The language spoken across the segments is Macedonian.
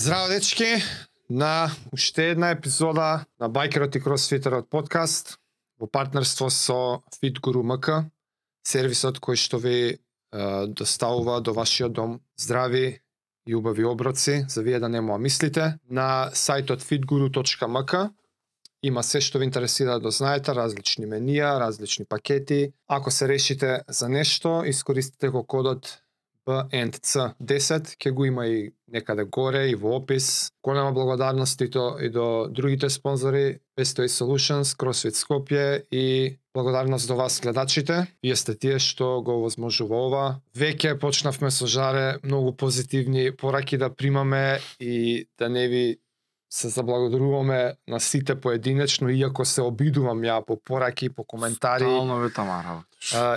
Здраво дечки, на уште една епизода на Байкерот и Кросфитерот подкаст во партнерство со FitGuru МК, сервисот кој што ви е, доставува до вашиот дом здрави и убави оброци, за вие да не мислите. На сајтот fitguru.mk има се што ви интересира да знаете, различни менија, различни пакети. Ако се решите за нешто, искористите го кодот BNC10, ќе го има и некаде горе и во опис. Голема благодарност и до, и до другите спонзори, Bestoy Solutions, CrossFit Skopje и благодарност до вас гледачите. Вие сте тие што го возможува ова. Веќе почнавме со жаре многу позитивни пораки да примаме и да не ви се заблагодаруваме на сите поединечно, иако се обидувам ја по пораки, по коментари. Стално ве тамара.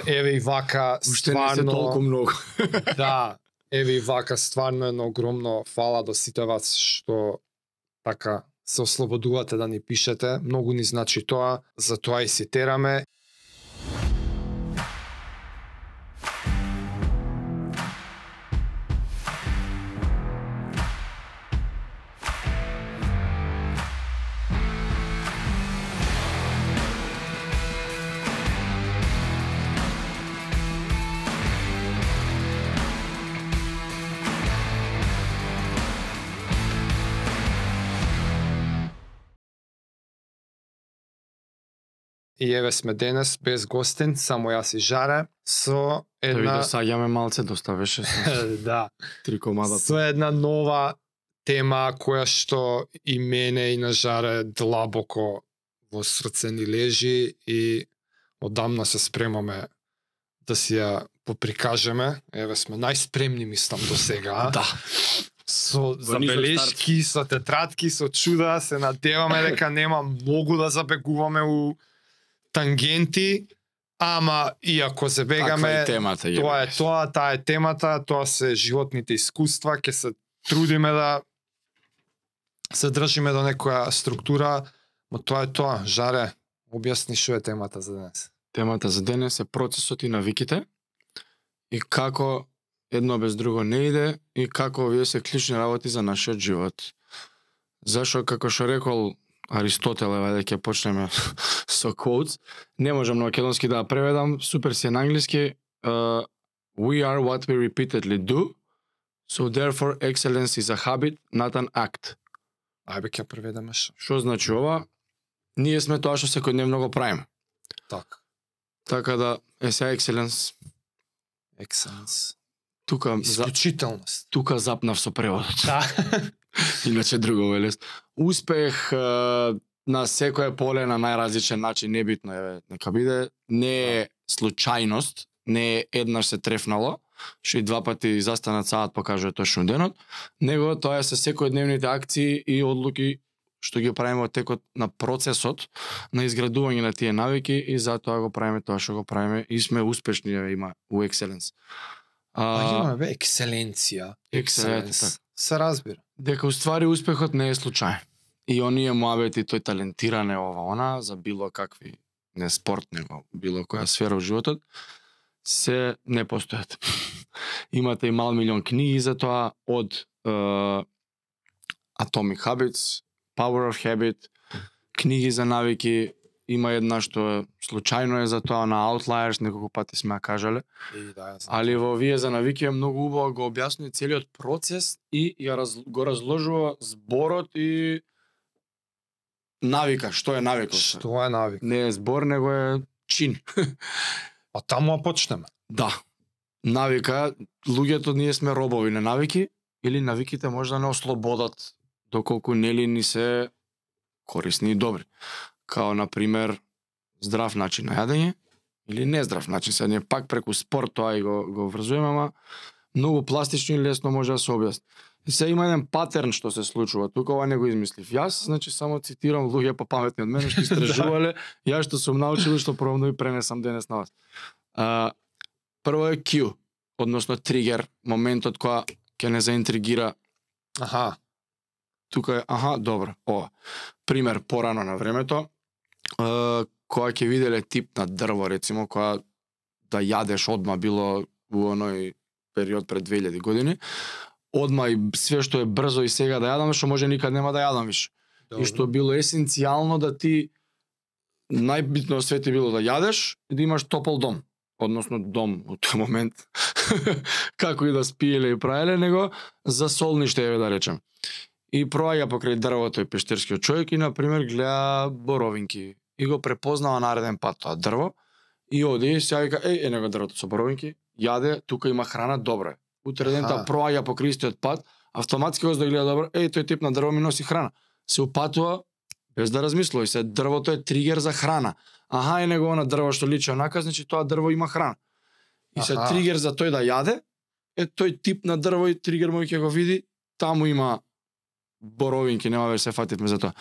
Еве и вака, Уште не се стварно, толку многу. да, еве и вака, стварно едно огромно фала до сите вас што така се ослободувате да ни пишете. Многу ни значи тоа, за тоа и си тераме. И еве сме денес без гостин, само јас и Жаре, со Една... Да саѓаме малце, доставеше со да, три комада. со една нова тема која што и мене и на Жаре длабоко во срце ни лежи и одамна се спремаме да си ја поприкажеме. Еве сме најспремни мислам до сега. Да. Со забелешки, со тетрадки, со чуда, се надеваме дека нема многу да забегуваме у тангенти, ама иако се бегаме, темата ја. тоа е тоа, таа е темата, тоа се животните искуства, ќе се трудиме да се држиме до некоја структура, но тоа е тоа. Жаре, објасни што е темата за денес. Темата за денес е процесот и навиките и како едно без друго не иде и како овие се клучни работи за нашиот живот. Зашо, како што рекол Аристотел, еве да ќе почнеме со quotes, не можам на македонски да преведам, супер си е на англиски. Uh, we are what we repeatedly do, so therefore excellence is a habit, not an act. Ајбе ќе преведеме што. Што значи ова? Ние сме тоа што секојдневно го правиме. Така. Така да, е се екселенс, Excellence. тука, за, тука запнав со преводот. Да. Иначе друго е лес. Успех на секое поле на најразличен начин, небитно е, нека биде, не е случајност, не е еднаш се трефнало, што и два пати застанат саат покажува точно денот, него тоа е со секојдневните акции и одлуки што ги правиме од текот на процесот на изградување на тие навики и затоа го правиме тоа што го правиме и сме успешни има у екселенс. А, имаме бе екселенција. Екселенс. Се разбира дека уствари успехот не е случај. И оние муабети, тој талентиране ова она за било какви не спорт, него било која сфера во животот, се не постојат. Имате и мал милион книги за тоа од е, Atomic Habits, Power of Habit, книги за навики, има една што случајно е за тоа на Outliers, неколку пати сме ја кажале, И да, знам. Али во овие за навики е многу убаво го објаснува целиот процес и ја раз, го разложува зборот и навика, што е навика. Што? Е навик? Не е збор, него е чин. А таму ја почнеме. Да. Навика, луѓето ние сме робови на навики или навиките може да не ослободат доколку нели ни се корисни и добри. Као на пример здрав начин на јадење или нездрав начин. Сега ние пак преку спорт тоа и го го врзуваме, ама многу пластично и лесно може да се објасни. И се има еден патерн што се случува. Тука ова не го измислив. Јас, значи, само цитирам луѓе попаметни од мене што истражувале, јас што сум научил и што пробам да ви пренесам денес на вас. А, прво е Q, односно тригер, моментот која ќе не заинтригира Аха. тука е, аха, добро, ова. Пример, порано на времето, која ќе виделе тип на дрво, рецимо, која да јадеш одма било у оној период пред 2000 години, одма и све што е брзо и сега да јадам, што може никад нема да јадам више. И што било есенцијално да ти најбитно од свете било да јадеш и да имаш топол дом односно дом во тој момент, како и да спиеле и праеле, него за солниште, еве да речем. И проаѓа покрај дрвото и пештерскиот човек и, например, гледа боровинки. И го препознава нареден пат тоа дрво и оди и се вика, еј, е него дрвото со боровинки, јаде, тука има храна, добро е. Утре дента проаѓа покрај истиот пат, автоматски оз да гледа добро, еј, тој тип на дрво ми носи храна. Се упатува без да размислува и се дрвото е тригер за храна аха е него на дрво што личи онака, значи тоа дрво има храна. И се Аха. тригер за тој да јаде, е тој тип на дрво и тригер мој ќе го види, таму има боровинки, нема веќе се фативме за тоа.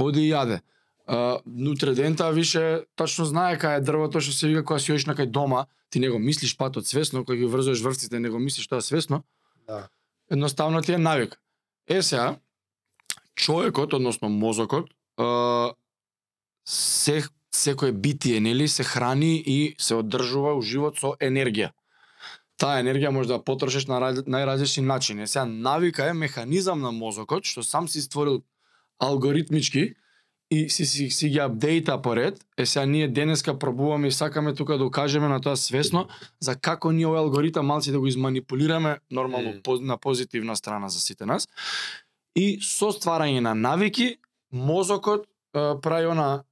Оди и јаде. Uh, нутре дента више точно знае кај е дрвото што се вика кога си одиш на кај дома, ти него мислиш патот свесно, кога ги врзуваш врвците, него мислиш тоа свесно, Да. едноставно ти е навик. Е сега, човекот, односно мозокот, uh, се секое битие нели се храни и се одржува у живот со енергија. Таа енергија може да ја потрошиш на најразлични начини. Сега навика е механизам на мозокот што сам си створил алгоритмички и си, си, си ги апдејта поред. Е сега ние денеска пробуваме и сакаме тука да укажеме на тоа свесно за како ние овој алгоритам малци да го изманипулираме нормално mm. на позитивна страна за сите нас. И со стварање на навики мозокот е, прави она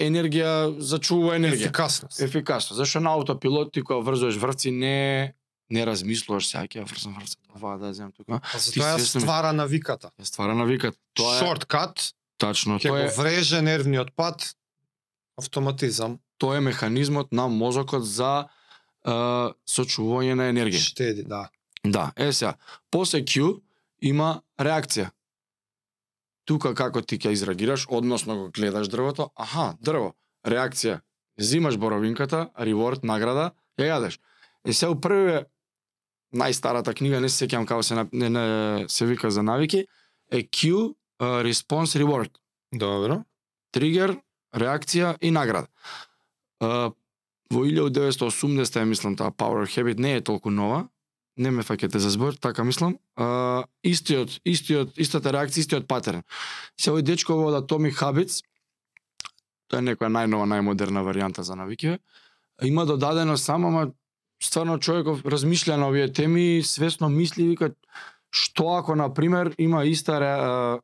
енергија, зачува енергија. Ефикасност. Ефикасно. Зашто на аутопилот ти кога врзуваш врвци не не размислуваш сега ќе врзам врвци. Ова да земам тука. А за ти тоа ствара навиката. Ја ствара навикат. Тоа е Шорткат тачно. ќе Тоа го е вреже нервниот пат автоматизам тоа е механизмот на мозокот за е, сочувување на енергија. штеди, да. Да, е сега. После Q има реакција. Тука како ти ќе изреагираш, односно го гледаш дрвото, аха, дрво, реакција. Зимаш боровинката, реворд, награда, ја јадеш. Е сега у првиве најстарата книга, не се сеќавам како се на- не, не, се вика за навики, е Q response reward. Добро. Тригер, реакција и награда. Uh, во 1980 ја мислам таа Power Habit не е толку нова, не ме фаќате за збор, така мислам. Uh, истиот, истиот, истата реакција, истиот патерн. Се овој дечко во Atomic Habits, тоа е некоја најнова, најмодерна варијанта за навикиве, има додадено само, ама стварно човеков размишља на овие теми, свесно мисли, вика, што ако, на пример, има иста ре-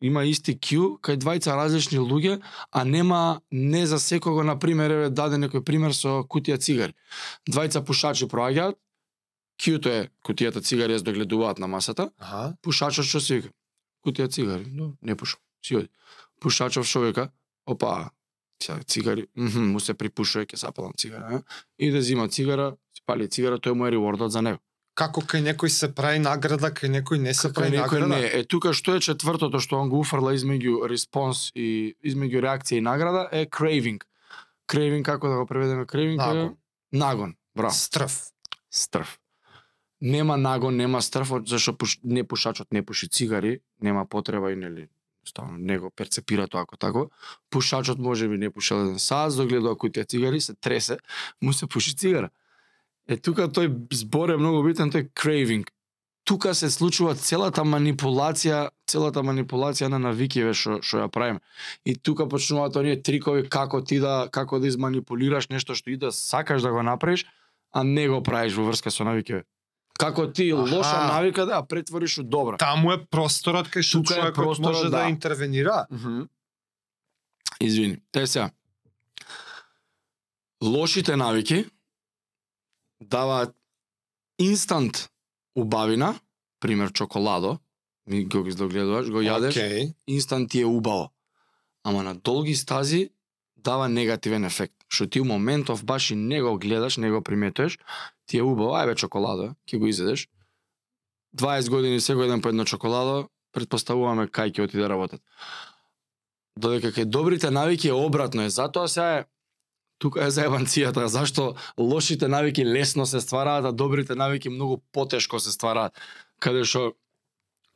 има исти Q кај двајца различни луѓе, а нема не за секого на пример еве даде некој пример со кутија цигари. Двајца пушачи проаѓаат, Q-то е кутијата цигари ја догледуваат на масата, Аха. пушачот што си вика? Кутија цигари, но не пушам, си оди. Пушачов што вика? Опа, сега цигари, му се припушува, ќе сапалам цигара, а? и да зима цигара, си пали цигара, тој му е ревордот за него. Како кај некој се прави награда, кај некој не се прави некој награда? не. Е тука што е четвртото што он го уфрла измеѓу респонс и измеѓу реакција и награда е craving. Craving како да го преведеме craving? е- Нагон. Нагон. Браво. Стрв. Стрв. Нема нагон, нема стрв, зашто пуш, не пушачот не пуши цигари, нема потреба и нели ставно не го перцепира тоа ако тако. Пушачот може би не пушел еден саат, догледува кутија цигари, се тресе, му се пуши цигара. Е тука тој збор е многу битен, тој craving. Тука се случува целата манипулација, целата манипулација на навикиве што што ја правиме. И тука почнуваат оние трикови како ти да како да изманипулираш нешто што и да сакаш да го направиш, а не го правиш во врска со навикиве. Како ти Аха. лоша навика да претвориш у добра. Таму е просторот кај што човекот просторот, може да, да. интервенира. Мгм. Извини. Те сега. Лошите навики даваат инстант убавина, пример чоколадо, ми го ги догледуваш, го јадеш, Океј. инстант ти е убаво. Ама на долги стази дава негативен ефект. Што ти у моментов баш и не го гледаш, не го приметуваш, ти е убаво, ајбе чоколадо, ќе го изедеш. 20 години секој ден по едно чоколадо, предпоставуваме кај ќе отиде работат. Додека кај добрите навики е обратно е, затоа сега е тука е заеванцијата. зашто лошите навики лесно се ствараат, а добрите навики многу потешко се ствараат. Каде што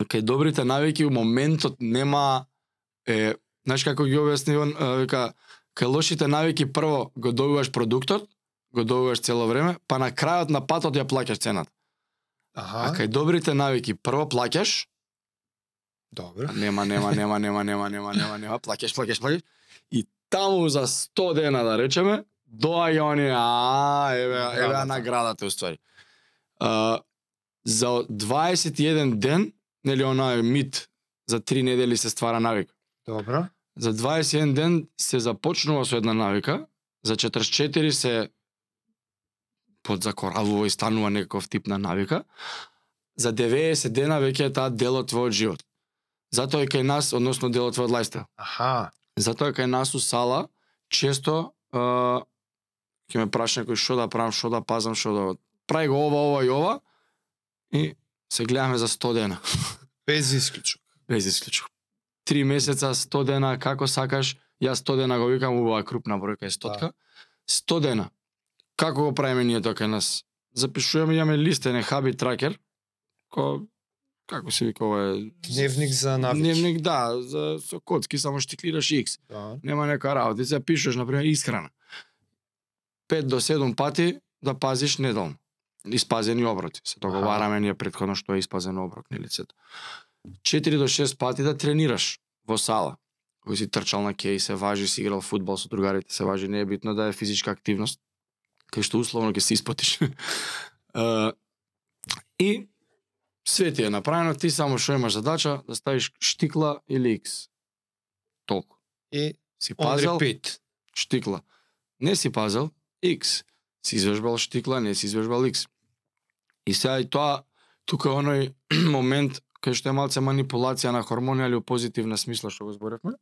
кај добрите навики моментот нема е, знаеш како ги објасни он, вика кај лошите навики прво го добиваш продуктот, го добиваш цело време, па на крајот на патот ја плаќаш цената. Аха. А кај добрите навики прво плаќаш, Добро. Нема, нема, нема, нема, нема, нема, нема, нема, плакеш, плакеш, плакеш. И таму за 100 дена да речеме, доаѓа оние, а, еве, еве Наградата. уствари. А, за 21 ден, нели она е мит, за 3 недели се ствара навик. Добро. За 21 ден се започнува со една навика, за 44 се подзакоравува и станува некаков тип на навика, за 90 дена веќе е таа дел од твојот живот. Затоа е кај нас, односно дел од твојот лајфстайл. Аха, Затоа кај нас у сала често а, ќе ме праша некој што да правам, што да пазам, што да прави го ова, ова и ова и се гледаме за 100 дена. без исклучок. Без исклучок. Три месеца, 100 дена, како сакаш, јас 100 дена го викам, убава крупна бројка е стотка. 100 дена. Како го правиме ние тоа кај нас? Запишуваме, имаме листене хаби тракер, ко како се вика ова е Дневник за навики. Дневник, да, за со коцки само штиклираш X. Да. Нема нека работа, се пишеш на пример исхрана. 5 до 7 пати да пазиш неделно. Испазени оброци. Се договараме ние претходно што е испазен оброк на лицето. 4 до 6 пати да тренираш во сала. Кој си трчал на кеј, се важи, си играл фудбал со другарите, се важи, не е битно да е физичка активност, кај што условно ќе се испотиш. И све ти е направено, ти само што имаш задача да ставиш штикла или X. Толку. И Си пазел штикла. Не си пазел X. Си извежбал штикла, не си извежбал X. И сега и тоа, тука е оној момент кај што е малце манипулација на хормони, али у позитивна смисла што го зборевме.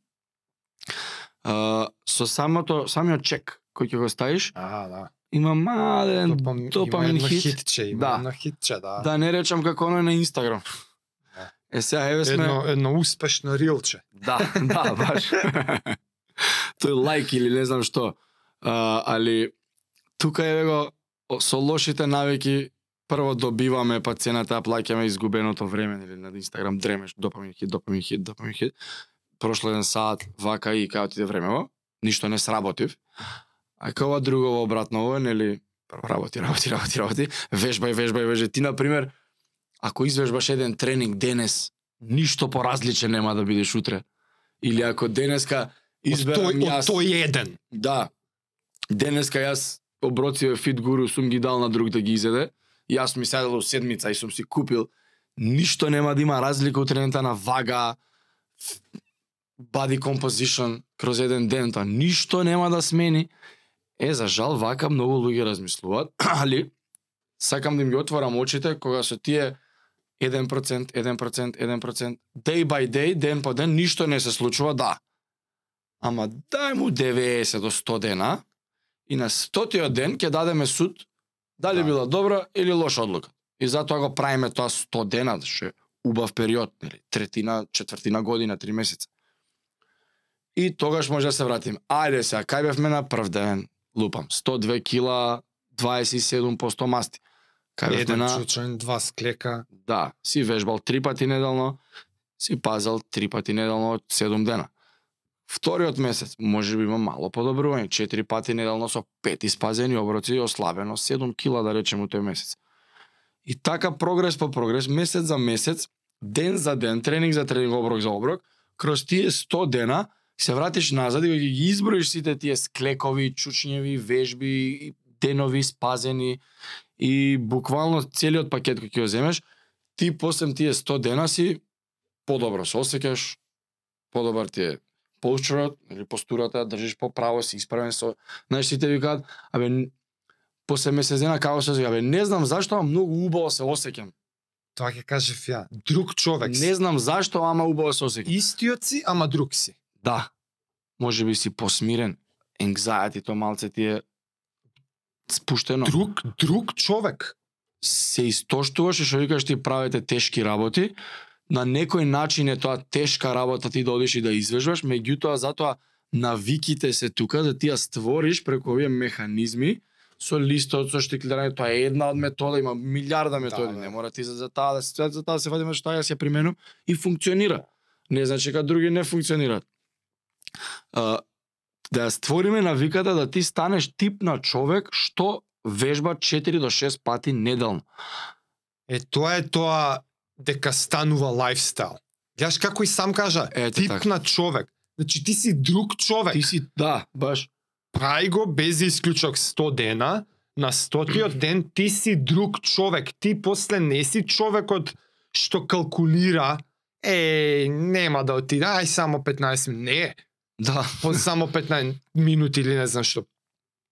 А, со самото, самиот чек кој ќе го ставиш, Аха, да. Има мален Допам, допамин има хит. хитче, има Да. едно хитче, да. Да не речам како оној на Инстаграм. Да. Е сега еве сме Едно, едно успешно рилче. Да, да, баш. Тој лайк или не знам што. А, али тука е го со лошите навики прво добиваме па цената ја плаќаме изгубеното време или на Инстаграм дремеш допамин хит, допамин хит, допамин хит. Прошло еден саат вака и као отиде времево, ништо не сработив. А као ова друго обратно ово нели прво работи, работи, работи, работи, вежбај, вежбај, вежбај. Ти на пример ако извежбаш еден тренинг денес, ништо поразличен нема да бидеш утре. Или ако денеска Од изберам тој, од јас... тој еден. Да. Денеска јас оброциве фит гуру сум ги дал на друг да ги изеде. Јас ми седел у седмица и сум си купил. Ништо нема да има разлика утрената на вага, body composition кроз еден ден, тоа ништо нема да смени. Е, за жал, вака многу луѓе размислуваат, али сакам да им ги отворам очите кога со тие 1%, 1%, 1%, day by day, ден по ден, ништо не се случува, да. Ама дај му 90 до 100 дена и на 100 ден ќе дадеме суд дали Да. била добра или лоша одлука. И затоа го правиме тоа 100 дена, што е убав период, нели, третина, четвртина година, три месеца. И тогаш може да се вратим. Ајде сега, кај бевме на прв ден, лупам, 102 кила, 27% масти. Кај Еден на... чучен, два склека. Да, си вежбал три пати неделно, си пазал три пати неделно од 7 дена. Вториот месец може би има мало подобрување, 4 пати неделно со пет испазени оброци и ослабено 7 кила да речеме тој месец. И така прогрес по прогрес, месец за месец, ден за ден, тренинг за тренинг, оброк за оброк, кроз тие 100 дена се вратиш назад и ги изброиш сите тие склекови, чучњеви, вежби, денови спазени и буквално целиот пакет кој ќе го земеш, ти после тие 100 дена си подобро се осеќаш, подобар ти е посчурот, или постурата, држиш поправо, си исправен со... Знаеш, сите викаат, абе, после месец дена како се абе, не знам зашто, ама многу убаво се осеќам. Тоа ќе кажев ја. Друг човек си. Не знам зашто, ама убаво се осеќам. Истиот си, ама друг си. Да, може би си посмирен, anxiety то малце ти е спуштено. Друг, друг човек. се истоштуваш и што викаш ти правите тешки работи, на некој начин е тоа тешка работа ти да одиш и да извежбаш, меѓутоа затоа навиките се тука да ти ја створиш преку овие механизми со листот, со штиклирање, тоа е една од метода, има милиарда методи, да. не мора ти за, за таа да се за таа да се вадиме што ја се примену и функционира. Не значи дека други не функционираат. А, да ја створиме навиката да ти станеш тип на човек што вежба 4 до 6 пати неделно. Е, тоа е тоа дека станува лайфстайл. Гледаш како и сам кажа, Ете тип така. на човек. Значи ти си друг човек. Ти си, да, баш. Прај го без исклучок 100 дена, на стотиот ден ти си друг човек. Ти после не си човекот што калкулира е, нема да отида, ај само 15 минути. Не, Да. по само 15 минути или не знам што.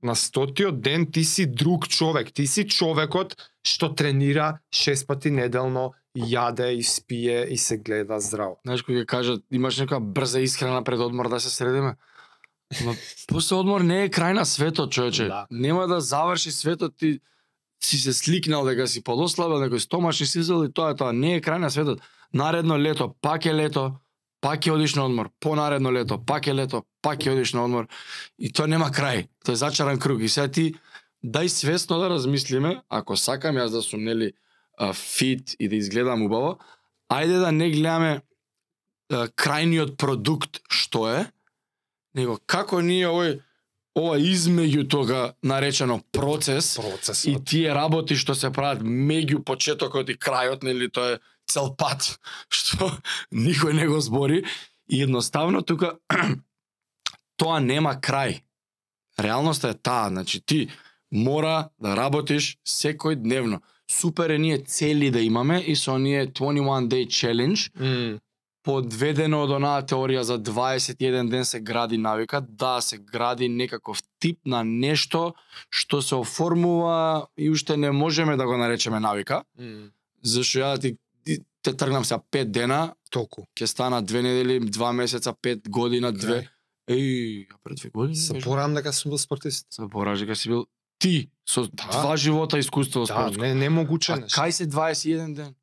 На стотиот ден ти си друг човек. Ти си човекот што тренира шест пати неделно, јаде и спие и се гледа здраво. Знаеш кој ќе кажат, имаш нека брза исхрана пред одмор да се средиме. Ма после одмор не е крај на светот, човече. Да. Нема да заврши светот ти си се сликнал дека си подослабел, некој стомаш и си и тоа е тоа. Не е крај на светот. Наредно лето, пак е лето, пак ќе одиш на одмор. Понаредно лето, пак е лето, пак ќе одиш на одмор. И тоа нема крај. Тоа е зачаран круг. И сега ти дај свесно да размислиме, ако сакам јас да сум нели фит и да изгледам убаво, ајде да не гледаме крајниот продукт што е, него како ние овој ова измеѓу тога наречено процес Процесот. и тие работи што се прават меѓу почетокот и крајот, нели тоа е цел пат што никој не го збори и едноставно тука тоа нема крај. Реалноста е таа, значи ти мора да работиш секој дневно. Супер е ние цели да имаме и со ние 21 day challenge М, подведено од онаа теорија за 21 ден се гради навика, да се гради некаков тип на нешто што се оформува и уште не можеме да го наречеме навика, м, зашто ја да ти те тргнам сега 5 дена, толку. ќе стана две недели, два месеца, пет година, две. Еј, пред две години? Се порам дека сум бил спортист. Забораш дека си бил ти со Да. два живота искуство Да, спортско. не не могуче нешто. кај се 21 ден?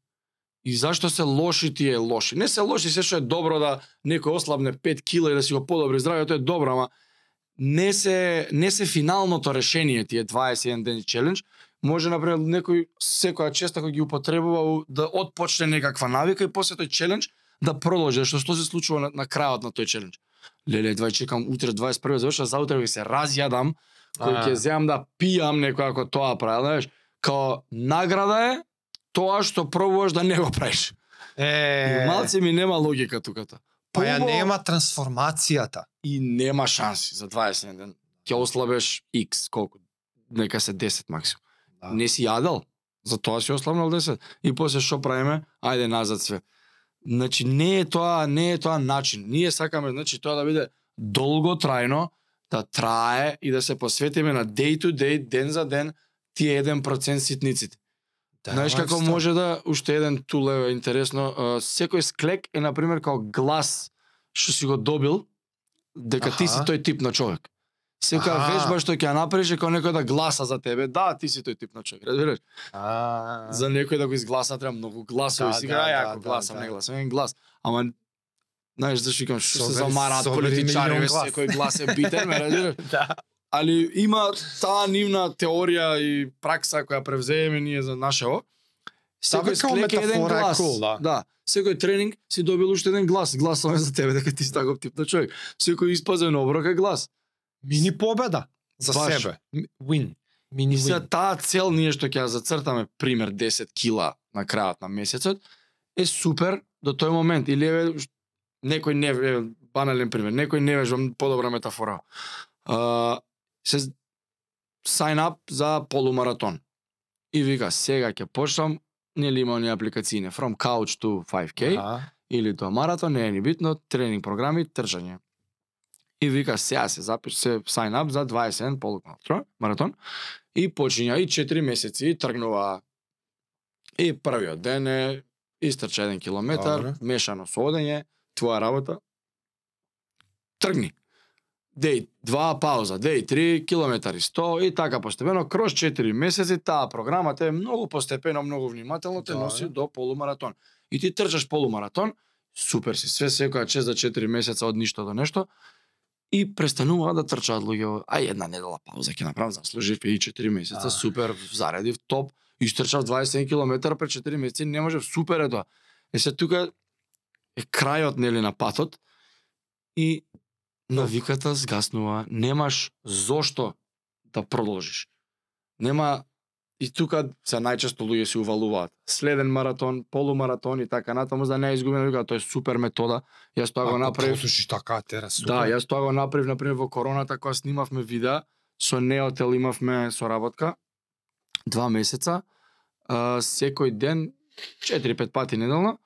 И зашто се лоши тие лоши? Не се лоши се што е добро да некој ослабне 5 кила и да си го подобри здравјето е добро, ама не се не се финалното решение тие 21 ден челендж. Може например некој секоја честа кој ги употребува да отпочне некаква навика и после тој челендж да продолжи, што што се случува на, на крајот на тој челендж. Леле, двај чекам утре 21 завршува, заутре ќе се разјадам, кој ќе земам да пијам некој ако тоа прави, знаеш, као награда е тоа што пробуваш да не го правиш. Е, малце ми нема логика туката. па ја нема трансформацијата. и нема шанси за 21 ден. Ќе ослабеш X, колку? Нека се 10 максимум. Да. Не си јадел, за тоа си ослабнал 10. И после што правиме? Ајде назад све. Значи не е тоа, не е тоа начин. Ние сакаме значи тоа да биде долго трајно, да трае и да се посветиме на day to day, ден за ден, тие 1% ситниците. Да, Знаеш како лайфстайл. може да уште еден тул е интересно, секој склек е на пример како глас што си го добил дека ти си Аха. тој тип на човек. Секоја Аха. вежба што ќе ја направиш е како некој да гласа за тебе. Да, ти си тој тип на човек, разбираш? А, За некој да го изгласа треба многу гласови. Да, Сега да, ја да, ако да, гласам, да. не гласам, еден глас. Ама знаеш зашто викам што се замараат политичари, секој глас е битен, ме разбираш? да. али има таа нивна теорија и пракса која превзееме ние за нашево. Бе, Секој као склек е еден глас. cool, да. да. Секој тренинг си добил уште еден глас. Гласаме за тебе дека ти си таков тип на човек. Секој испазен оброк е глас. Мини победа за Баш. себе. Win. Мини И се win. таа цел ние што ќе ја зацртаме пример 10 кила на крајот на месецот е супер до тој момент или еве ш- некој не еве банален пример, некој не вежба подобра метафора. А, се sign up за полумаратон. И вика сега ќе почнам нели има оние апликацијне from couch to 5k Аха. или тоа маратон, не е ни битно, тренинг програми, трчање. И вика сега се запиш се sign up за 21 полумаратон, маратон и почиња и 4 месеци и тргнува. И првиот ден е истрча 1 километар, Добре. мешано со одење, твоја работа. Тргни. Деј два пауза, деј 3 километари 100 и така постепено кроз 4 месеци таа програма те многу постепено, многу внимателно те Добре. носи до полумаратон. И ти трчаш полумаратон, супер си, све секоја чест за 4 месеца од ништо до нешто, и престанува да трчаат луѓе. Ај една недела пауза ќе направам, заслужив и 4 месеца, А. супер, заредив топ, истрчав 21 км пред 4 месеци, не можев, супер е тоа. Е се тука е крајот нели на патот и навиката згаснува, немаш зошто да продолжиш. Нема и тука се најчесто луѓе се увалуваат. Следен маратон, полумаратон и така натаму за да не е изгубено, вика тоа е супер метода. Јас тоа го направив. Слушаш така тера супер. Да, јас тоа го направив на пример во короната кога снимавме видеа со Неотел имавме соработка два месеца. А, секој ден 4-5 пати неделно.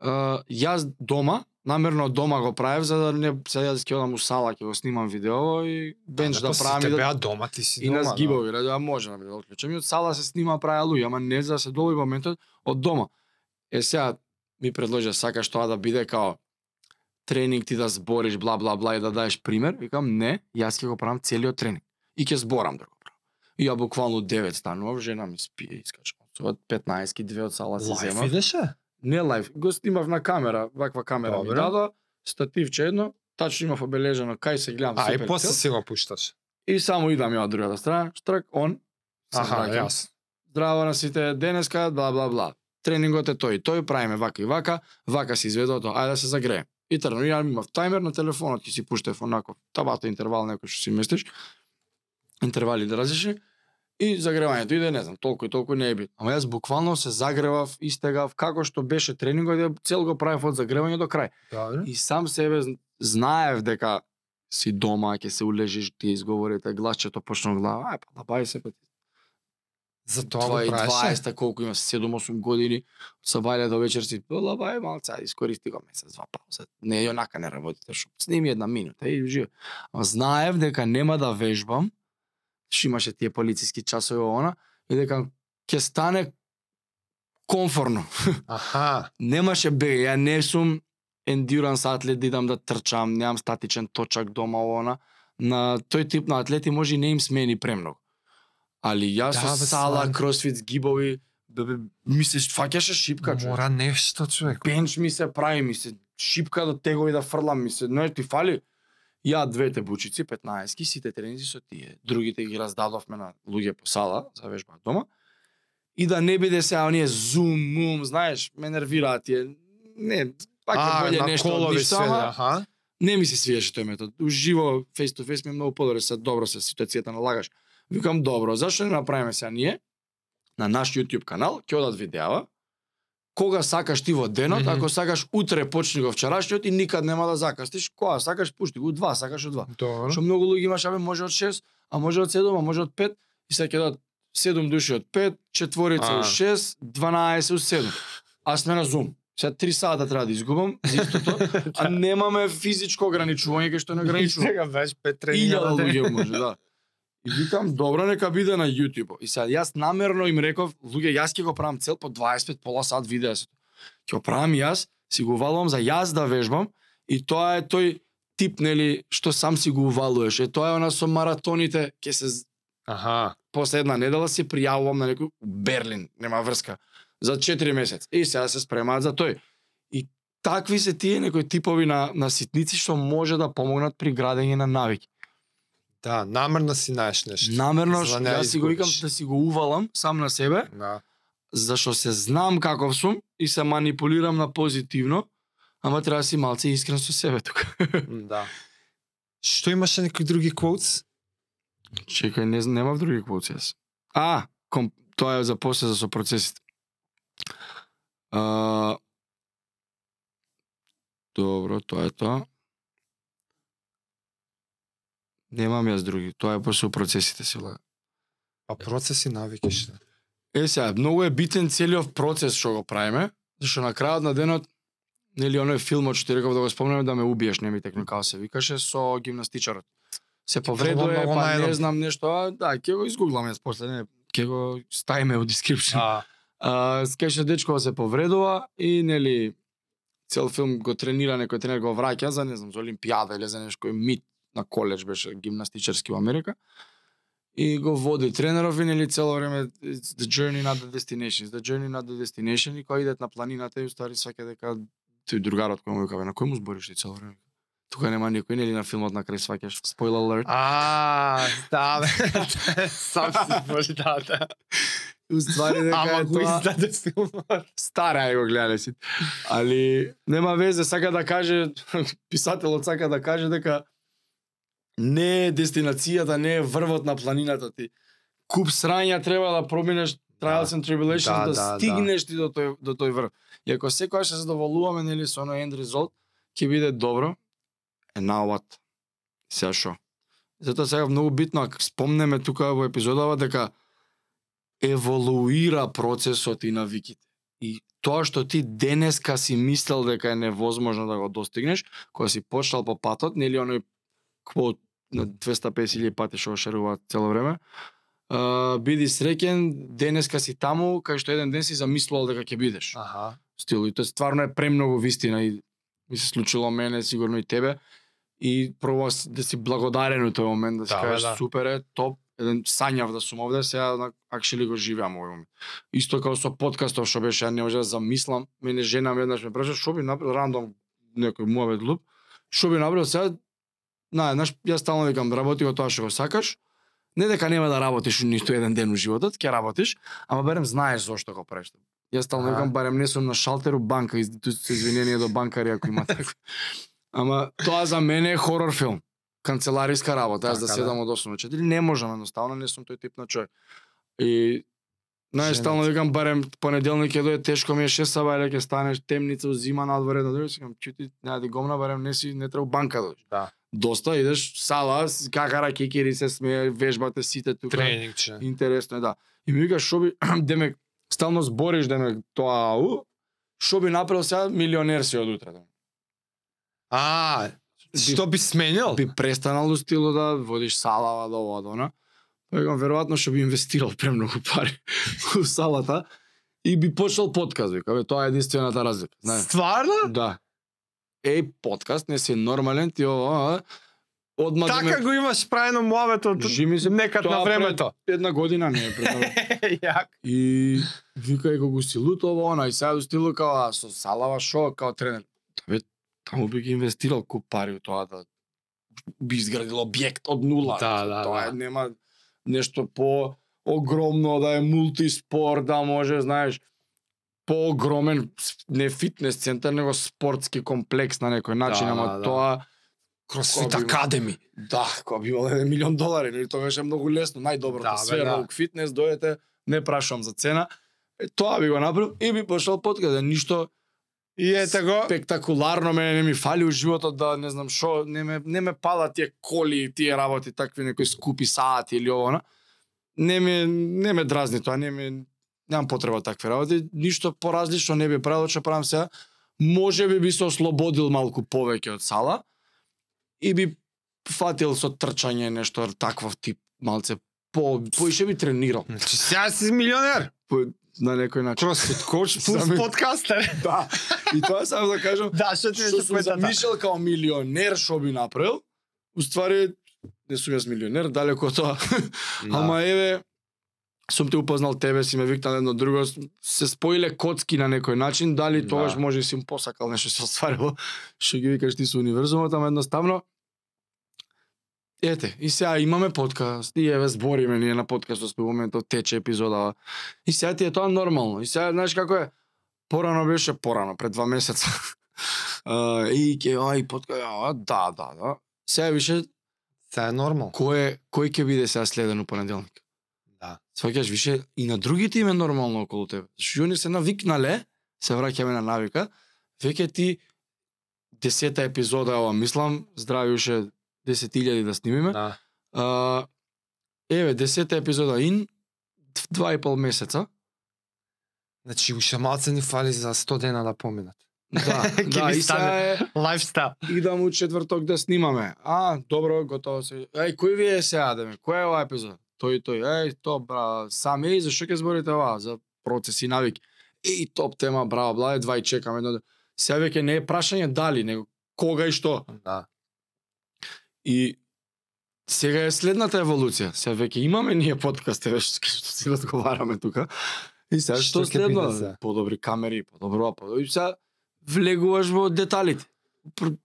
А, јас дома намерно од дома го правев за да не сега ќе одам у сала ќе го снимам видео и бенч да, па си правам и да беа дома, ти си и дома. на да. згибови, да, да може на да отклучам и од сала се снима праја луѓе, ама не за да се долови моментот од дома. Е сега ми предложи сакаш тоа да биде као тренинг ти да збориш бла бла бла и да даеш пример, викам не, јас ќе го правам целиот тренинг и ќе зборам да го правам. И ја буквално 9 станував, жена ми спие искачам. Со 15 две од сала се идеше? Не лайф, го снимав на камера, ваква камера ми Добро. дадо, стативче едно, тачно имав обележано кај се гледам А, и после си го пушташ. И само идам ја од другата страна, штрак, он, се Аха, јас. Здраво на сите, денеска, бла, бла, бла. Тренингот е тој, тој, правиме вака и вака, вака се изведува тоа, ајде да се загреем. И тргнав, ја имав таймер на телефонот, ќе си пуштев онаков табата интервал некој што си местиш, интервали да разреши, и загревањето иде, не знам, толку и толку не е бит. Ама јас буквално се загревав, истегав, како што беше тренингот, ја цел го правев од загревање до крај. Добро. И сам себе зн- знаев дека си дома, ќе се улежиш, ти изговорите, гласчето почна глава, ај па да бај се па ти За тоа го правеше? 20 колку има 7-8 години, со бајле до вечер си пила бај малца, искористи го месец два пауза. Не јонака не работите, шо сними една минута и живе. Знаев дека нема да вежбам, што имаше тие полициски часови она, и дека ќе стане комфорно. Аха. Немаше бе, ја не сум ендуранс атлет да идам да трчам, немам статичен точак дома она. На тој тип на атлети може и не им смени премногу. Али јас Да, со бе, сала, стварно. кросфит, згибови, бе, бе, ми се фаќаше шипка, човек. Мора нешто, човек. Бенч ми се прави, ми се шипка до тегови да фрлам, ми се, не ти фали. Ја двете бучици, 15 сите тренинзи со тие. Другите ги раздадовме на луѓе по сала, за вежба дома. И да не биде сега оние зум, мум, знаеш, ме нервираат тие. Не, пак е А, боле нешто од ништо, све, ама аха. не ми се свиеше тој метод. Уживо, face to face ми е многу подобро, се добро се ситуацијата налагаш. Викам, добро, зашто не направиме сега ние на наш YouTube канал, ќе одат видеа, кога сакаш ти во денот, Мгм. ако сакаш утре почни го вчерашниот и никад нема да закастиш, кога сакаш пушти го, два сакаш од два. Добро. Што многу луѓе имаш, абе може од 6, а може од 7, а може од 5, и сега ќе дадат 7 души од 5, четворица од 6, 12 од 7. А сме на Zoom. Сега 3 сата треба да изгубам за истото, а немаме физичко ограничување кај што не ограничува. Сега беше пет тренинга Илјада луѓе може, да. И викам, добро, нека биде на YouTube. И сега јас намерно им реков, луѓе, јас ќе го правам цел по 25 пола сат видео. се. Ќе го правам јас, си го увалувам за јас да вежбам и тоа е тој тип нели што сам си го увалуваш. Е тоа е она со маратоните, ќе се Аха. после една недела се пријавувам на некој Берлин, нема врска, за 4 месец. И сега се спремаат за тој. И такви се тие некои типови на, на ситници што може да помогнат при градење на навики. Да, намерно си наеш нешто. Намерно, За да јас си го викам да си го увалам сам на себе, Да. зашто се знам каков сум и се манипулирам на позитивно, ама треба да си малце искрен со себе тука. Да. Што имаше некои други quotes? Чекај, не, немав други квоци јас. А, ком, тоа е за после за со процесите. А, добро, тоа е тоа. Немам јас други, тоа е после со процесите си влага. Па процеси навики што. Е сега, многу е битен целиот процес што го правиме, зашто на крајот на денот нели оној филмот што ти реков да го спомнеме да ме убиеш, не ми текно како се викаше со гимнастичарот. Се повредува, па не знам нешто, а, да, ќе го изгуглам јас после, не, ќе го ставиме у description. А, А, скеше дечко се повредува и нели цел филм го тренира некој тренер го враќа за не знам за олимпијада или за нешто кој мит на коледж беше гимнастичарски во Америка. И го води тренеров и нели цело време it's the journey not the destination, it's the journey not the destination и кога идет на планината и устари сваќа дека тој другарот кој му вика, «Бе, на кој му збориш ти цело време? Тука нема никој, нели на филмот на крај сваќаш, spoiler alert. а, да, бе. Сам си збори, да, да. Уствари дека Ама е го издаде филмот. стара е го гледале си. Али нема везе, сака да каже писателот сака да каже дека не е дестинацијата, не е врвот на планината ти. куп срања треба да проминеш trials Да. and tribulations Да, да, да, да. стигнеш ти до тој до тој врв. И ако секогаш се задоволуваме нели со оној end result, ќе биде добро. And now what? Сега шо? Затоа сега многу битно, ако спомнеме тука во епизодава дека еволуира процесот и навиките. И тоа што ти денеска си мислел дека е невозможно да го достигнеш, кога си почнал по патот, нели оној квот на 250.000 пати што шеруваат цело време, а, биди среќен, денеска си таму, кај што еден ден си замислувал дека ќе бидеш. Аха. Стил, и тоа стварно е премногу вистина и ми се случило мене, сигурно и тебе. И прво да си благодарен у тој момент, да си Да, кажеш да. супер е, топ, еден сањав да сум овде, сега на акшели го живеам овој момент. Исто како со подкастов што беше, ја не може да замислам, мене жена ми еднаш ме праша што би направил рандом некој муавет луп, што би направил сега на, знаеш, јас стално викам, работи го тоа што го сакаш, не дека нема да работиш ниту еден ден у животот, ќе работиш, ама барем знаеш зошто го правиш. Јас стално викам, барем не сум на шалтеру банка, се извинение до банкари ако има такви. Ама тоа за мене е хорор филм. Канцелариска работа, јас да Така, седам од 8 до 4, не можам едноставно, не сум тој тип на човек. И Знаеш, стално викам, барем понеделник ќе дојде тешко ми е 6 саба, ќе станеш темница, зима надвор едно друго, сикам, чути, нема да гомна, барем не си не треба банка да дојдеш. Да. Доста идеш сала, какара кикери се смее, вежбате сите тука. Тренинг че. Интересно е, да. И ми вика што би демек стално збориш демек тоа ау, што би направил сега милионер си од утре. демек. А, што би сменил? Би престанал до стило да водиш салава до ова до она. Па викам веројатно што би инвестирал премногу пари у салата и би почнал подкаст, вика, бе, тоа е единствената разлика, знаеш. Стварно? Да. Еј, подкаст не си нормален, ти ова, одма да Така го имаш правено муавето Жими се некад на времето. пред една година не е пред Јак. И вика и го си лутова она и сега до стилу као а, со салава шо као тренер. Бе, таму би ги инвестирал куп пари у тоа да би изградил објект од нула. Да, да, тоа да. е, нема нешто по огромно да е мултиспорт, да може, знаеш, по-огромен не фитнес центар, него спортски комплекс на некој начин, Да, ама да, да. тоа Кросфит Кој Академи. Да, кога би имал еден милион долари, нели тоа беше многу лесно, најдоброто, Да, све да. фитнес, дојдете, не прашувам за цена. Е, тоа би го направил и би пошел подкаде, ништо И ете го. спектакуларно мене не ми фали у животот да не знам што, не ме не ме пала тие коли тие работи, такви некои скупи сати или ова. Не ме не ме дразни тоа, не ме немам потреба од такви работи, ништо поразлично не би правил што правам сега. Може би би се ослободил малку повеќе од сала и би фатил со трчање нешто таков тип малце по поише би тренирал Значи сега си милионер. по, на некој начин. Кросфит коуч плюс Сами- подкастер. Да. И тоа само да кажам, Да, што ти што беше сум замишljал као милионер што би направил, уствари не сум јас милионер, далеко од тоа. Да. Ама еве сум те упознал тебе, си ме викнал едно друго, се споиле коцки на некој начин, дали Да. тогаш може и си им посакал нешто се остварило, што ги викаш ти со универзумот, ама едноставно Ете, и сега имаме подкаст, и еве збориме ние на подкастот во моментот тече епизода. И сега ти е тоа нормално. И сега знаеш како е? Порано беше порано, пред два месеца. И ке ај подкаст, а, да, да, да. Сега више Сега е нормал. кој кој ќе биде сега следен у понеделник? Сваќаш више и на другите им е нормално околу тебе. Што они се навикнале, се враќаме на навика, веќе ти десета епизода ова мислам, здрави уште 10.000 да снимиме. Да. А, еве, десета епизода ин, два и пол месеца. Значи уште малце ни фали за 100 дена да поминат. Да, да, и стане. е, Лайфстайл. идам у четврток да снимаме. А, добро, готово се. Еј, кој ви е сега, да ме? Кој е оваа епизода? Тој и тој. Еј, то, бра, сам еј, зашо ќе зборите ова? За процеси и навики. Еј, топ тема, браво, бла, едва и чекам едно. Сега веќе не е прашање дали, него кога и што. Да. И сега е следната еволуција. Сега веќе имаме ние подкаст, еве што што си разговараме тука. И сега Што што, следно? Подобри камери, подобро подобро. И сега влегуваш во деталите. Пр-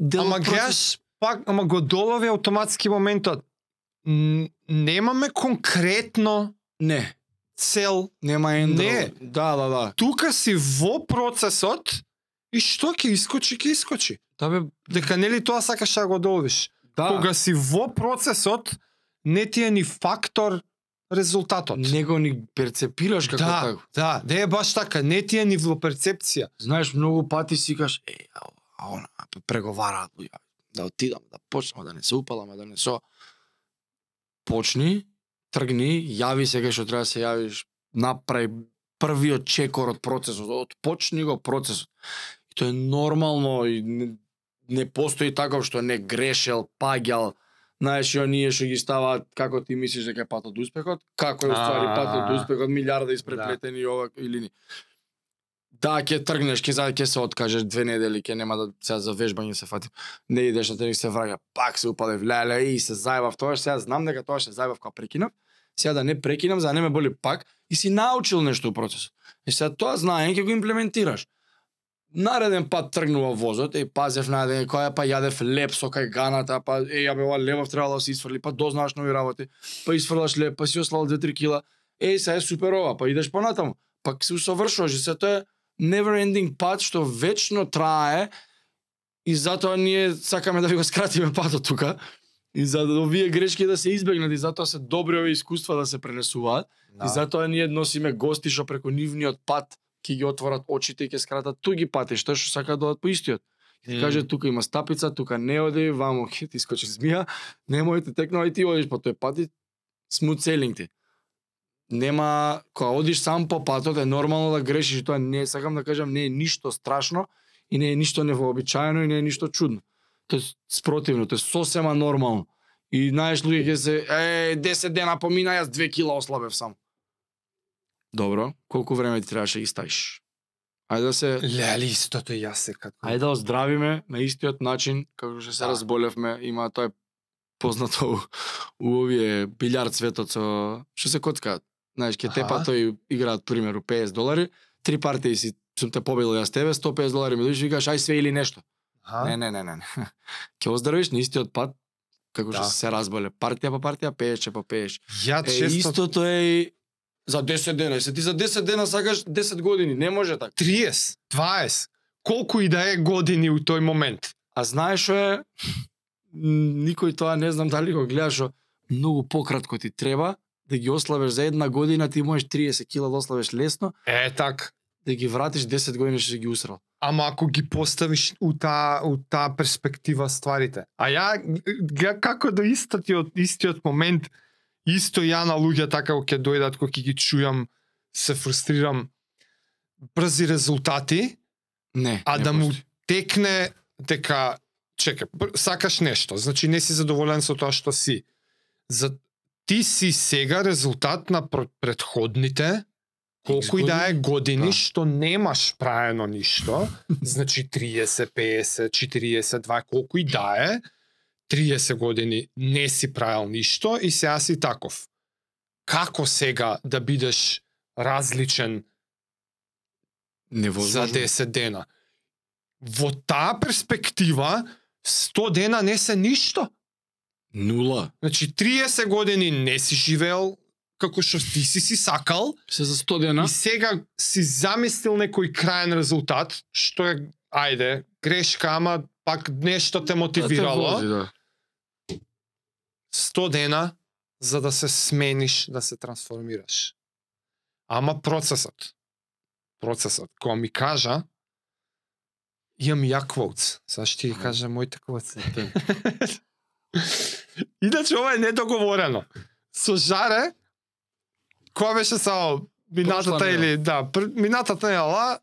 дел Ама процес- гледаш, пак, ама го долови автоматски моментот. Немаме конкретно Не, цел. нема ендро. Не. Да, да, да. Тука си во процесот и што ќе искочи, ќе искочи. Да бе, Дека нели тоа сакаш да го доловиш. да. Кога си во процесот, не ти е ни фактор резултатот. Него ни перцепираш како да, тако. да, не е баш така, не ти е ни во перцепција. Знаеш, многу пати си кажеш, е, а, а она, преговараат луѓе, да отидам, да почнам, да не се упалам, да не со... Почни, тргни, јави се кај што треба да се јавиш, направи првиот чекор од процесот, отпочни го процесот. И тоа е нормално и не, не постои таков што не грешел, паѓал, Знаеш, и оние што ги ставаат како ти мислиш дека е патот до успехот, како е уствари патот до успехот, милиарда испреплетени да. ова или не. Да, ќе тргнеш, ќе за ќе се откажеш две недели, ќе нема да сега за вежбање се фати. Не идеш на тренинг се враќа, пак се упадев, леле и се зајбав тоа, сега знам дека тоа се зајбав кога прекинав. Сега да не прекинам, за да не ме боли пак и си научил нешто во процесот. И сега тоа знаење ќе го имплементираш. Нареден пат тргнува возот, и пазев на ден, која па јадев леп со кај ганата, па е ја бе ова левов требало да се исфрли, па дознаваш нови работи, па исфрлаш леп, па си ослал 2-3 кила. Е, сега е супер ова, па идеш понатаму. Па се усовршуваш и се тоа е never ending пат што вечно трае и затоа ние сакаме да ви го скратиме патот тука. И за да овие грешки да се избегнат и затоа се добри овие искуства да се пренесуваат. Да. И затоа ние носиме гости што преку нивниот пат ќе ги отворат очите и ќе скратат туги патишта што сакаат да одат по истиот. Ќе mm. каже тука има стапица, тука не оди, вамо ќе ти скочи змија, немојте текнувај ти одиш по тој пат и смут селинг ти. Нема, кога одиш сам по патот е нормално да грешиш и тоа не сакам да кажам не е ништо страшно и не е ништо невообичаено и не е ништо чудно. Тоа е спротивно, тоа е сосема нормално. И знаеш луѓе ќе се е 10 дена помина јас 2 кила ослабев сам. Добро, колку време ти требаше да ги ставиш? Ајде да се Леле, истото и јас се како. Ајде да оздравиме на истиот начин како што се Да. разболевме, има тоа е познато у, у овие билјард светот со што се коцкаат. Знаеш, ке тепа тој играат примеру 50 долари, три партии си сум те победил јас тебе, 150 долари ми дојдеш и викаш ај све или нешто. Аха. Не, не, не, не. не. Ќе оздравиш на истиот пат како што Да. се разболе. Партија по партија, пееше по пееш. Ја Е, често истото е и за 10 дена. Се ти за 10 дена сакаш 10 години, не може така. 30, 20, колку и да е години у тој момент. А знаеш што е, никој тоа не знам дали го гледаш, многу пократко ти треба да ги ослабеш за една година, ти можеш 30 кила да ослабеш лесно, Е, так. да ги вратиш 10 години што ги усрал. Ама ако ги поставиш у таа у таа перспектива стварите. А ја г- како до истиот истиот момент исто ја на луѓе така ќе дојдат кога ги чујам се фрустрирам брзи резултати, Не, а не да му текне дека чекај, пр- сакаш нешто, значи не си задоволен со тоа што си. За ти си сега резултат на пр- предходните колку и да е години Да. што немаш праено ништо, значи 30, 50, 40, 2, колку и да е, 30 години не си правил ништо и сега си таков. Како сега да бидеш различен за Невозможно. 10 дена. Во таа перспектива, 100 дена не се ништо. Нула. Значи, 30 години не си живеел како што ти си си сакал Се за 100 дена. и сега си замислил некој краен резултат, што е, ајде, грешка, ама пак нешто те мотивирало. Да те вози, да. 100 дена за да се смениш, да се трансформираш. Ама процесот. Процесот. Кога ми кажа, имам ја quotes. Сега ще ти кажа моите quotes. Иначе ова е недоговорено. Со Жаре, која беше само минатата или да, пр, минатата нела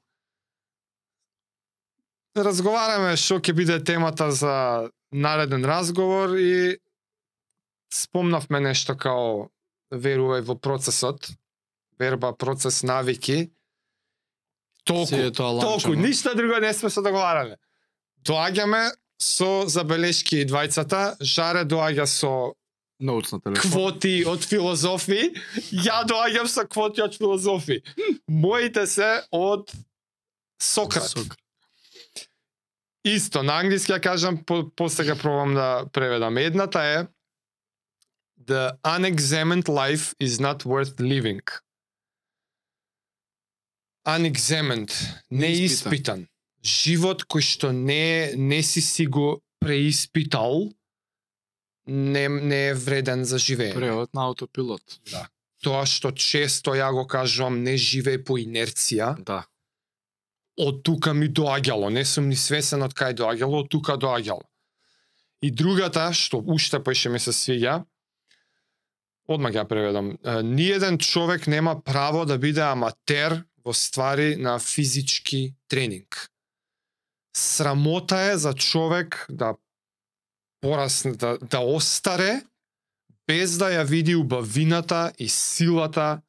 разговараме што ќе биде темата за нареден разговор и спомнавме нешто као верувај во процесот, верба, процес, навики. Толку, толку, ништо друго не сме се договарале. Доаѓаме со забелешки и двајцата, Жаре доаѓа со Ноутс на телефон. квоти од филозофи, ја доаѓам со квоти од филозофи. Моите се од Сократ. Сок. Исто, на англиски ја кажам, по, после ќе пробам да преведам. Едната е The unexamined life is not worth living. Unexamined, не Неиспитан. Живот кој што не не си си го преиспитал, не, не е вреден за живење. Превод на аутопилот. Да. тоа што често ја го кажувам не живее по инерција, Да. од тука ми доаѓало, не сум ни свесен од кај доаѓало, од тука доаѓало. И другата, што уште поише ми се свиѓа, одмак ја преведам, ниеден човек нема право да биде аматер во ствари на физички тренинг. Срамота е за човек да порасне, да, да остаре, без да ја види убавината и силата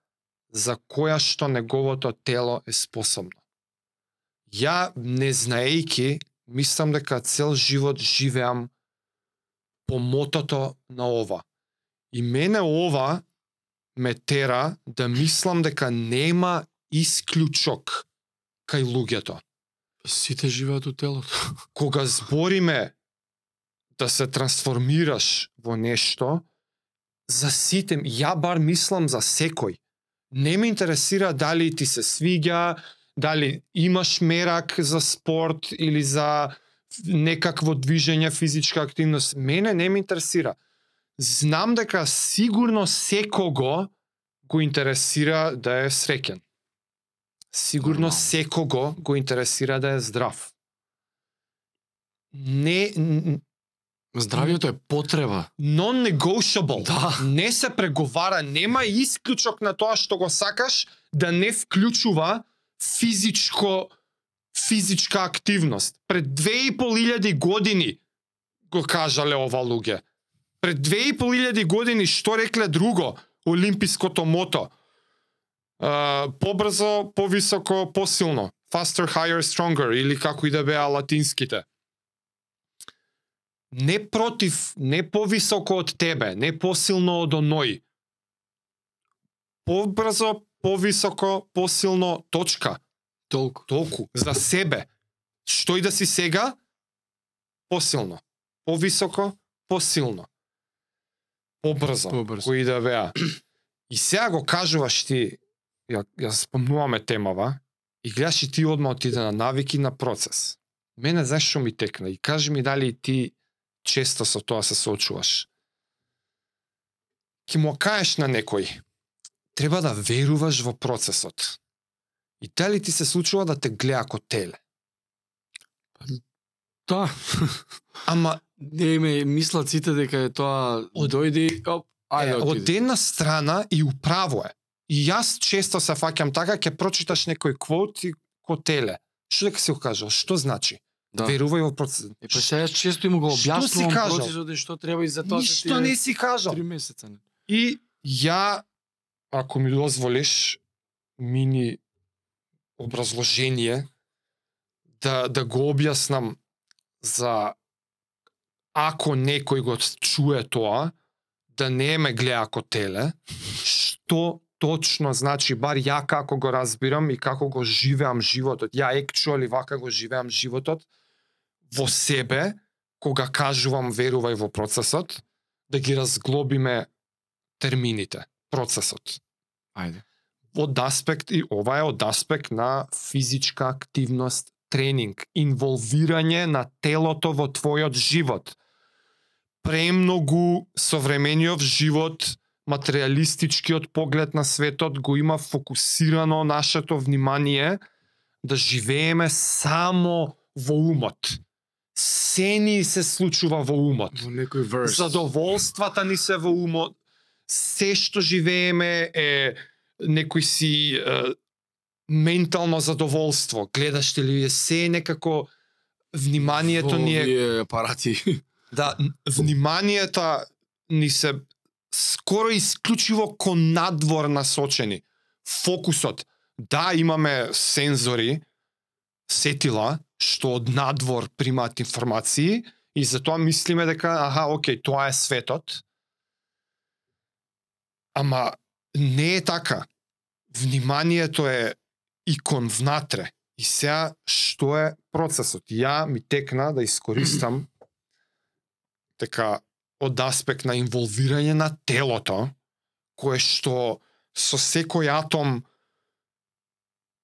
за која што неговото тело е способно. Ја, не знаејки, мислам дека цел живот живеам по мотото на ова. И мене ова ме тера да мислам дека нема исклучок кај луѓето. Сите живеат у телото. Кога збориме да се трансформираш во нешто, за сите, ја бар мислам за секој. Не ме интересира дали ти се свиѓа, дали имаш мерак за спорт или за некакво движење, физичка активност. Мене не ме интересира. Знам дека сигурно секого го интересира да е среќен. Сигурно секого го интересира да е здрав. Не Здравието е потреба. non-negotiable. Да. Не се преговара, нема исклучок на тоа што го сакаш да не вклучува физичко физичка активност. Пред 2500 години го кажале ова луѓе. Пред 2500 години што рекле друго? Олимпиското мото. Uh, побрзо, повисоко, посилно. Faster, higher, stronger или како и да беа латинските не против, не повисоко од тебе, не посилно од оној. Побрзо, повисоко, посилно, точка. Толку. Толку. За себе. Што и да си сега, посилно. Повисоко, посилно. Побрзо. Побрзо. Кои да беа. И сега го кажуваш ти, ја, ја спомнуваме темава, и гледаш и ти одма отиде на навики на процес. Мене знаеш што ми текна? И кажи ми дали ти често со тоа се соочуваш. Ки му кажеш на некој, треба да веруваш во процесот. И дали ти се случува да те гледа како теле? Да. Ама Не ме мислат сите дека е тоа Од- дојди, оп, ајде е, од една страна и управо е. И јас често се фаќам така, ќе прочиташ некој квот и ко теле. Што дека си го кажал? Што значи? Да. Верувај во процесот. Е, па сега често им го Што си објаснувам процесот и што треба и за тоа Ништо не си кажал. Три месеца. не. И ја, ако ми дозволиш, мини образложение да, да го објаснам за ако некој го чуе тоа, да не ме гледа како теле, што точно значи, бар ја како го разбирам и како го живеам животот. Ја екчуали вака го живеам животот во себе, кога кажувам верувај во процесот, да ги разглобиме термините, процесот. Ајде. Од аспект, и ова е од аспект на физичка активност, тренинг, инволвирање на телото во твојот живот. Премногу современиот живот, материалистичкиот поглед на светот го има фокусирано нашето внимание да живееме само во умот. Се ни се случува во умот. Во некој верс. Задоволствата ни се во умот. Се што живееме е некој си е, ментално задоволство. Гледаш телевизија, се е некако вниманието ни е апарати. да вниманието ни се скоро исклучиво кон надвор насочени. Фокусот. Да, имаме сензори, сетила, што од надвор примаат информации и затоа мислиме дека, аха, окей, тоа е светот. Ама не е така. Вниманието е и кон внатре. И сега, што е процесот? Ја ми текна да искористам така од аспект на инволвирање на телото, кое што со секој атом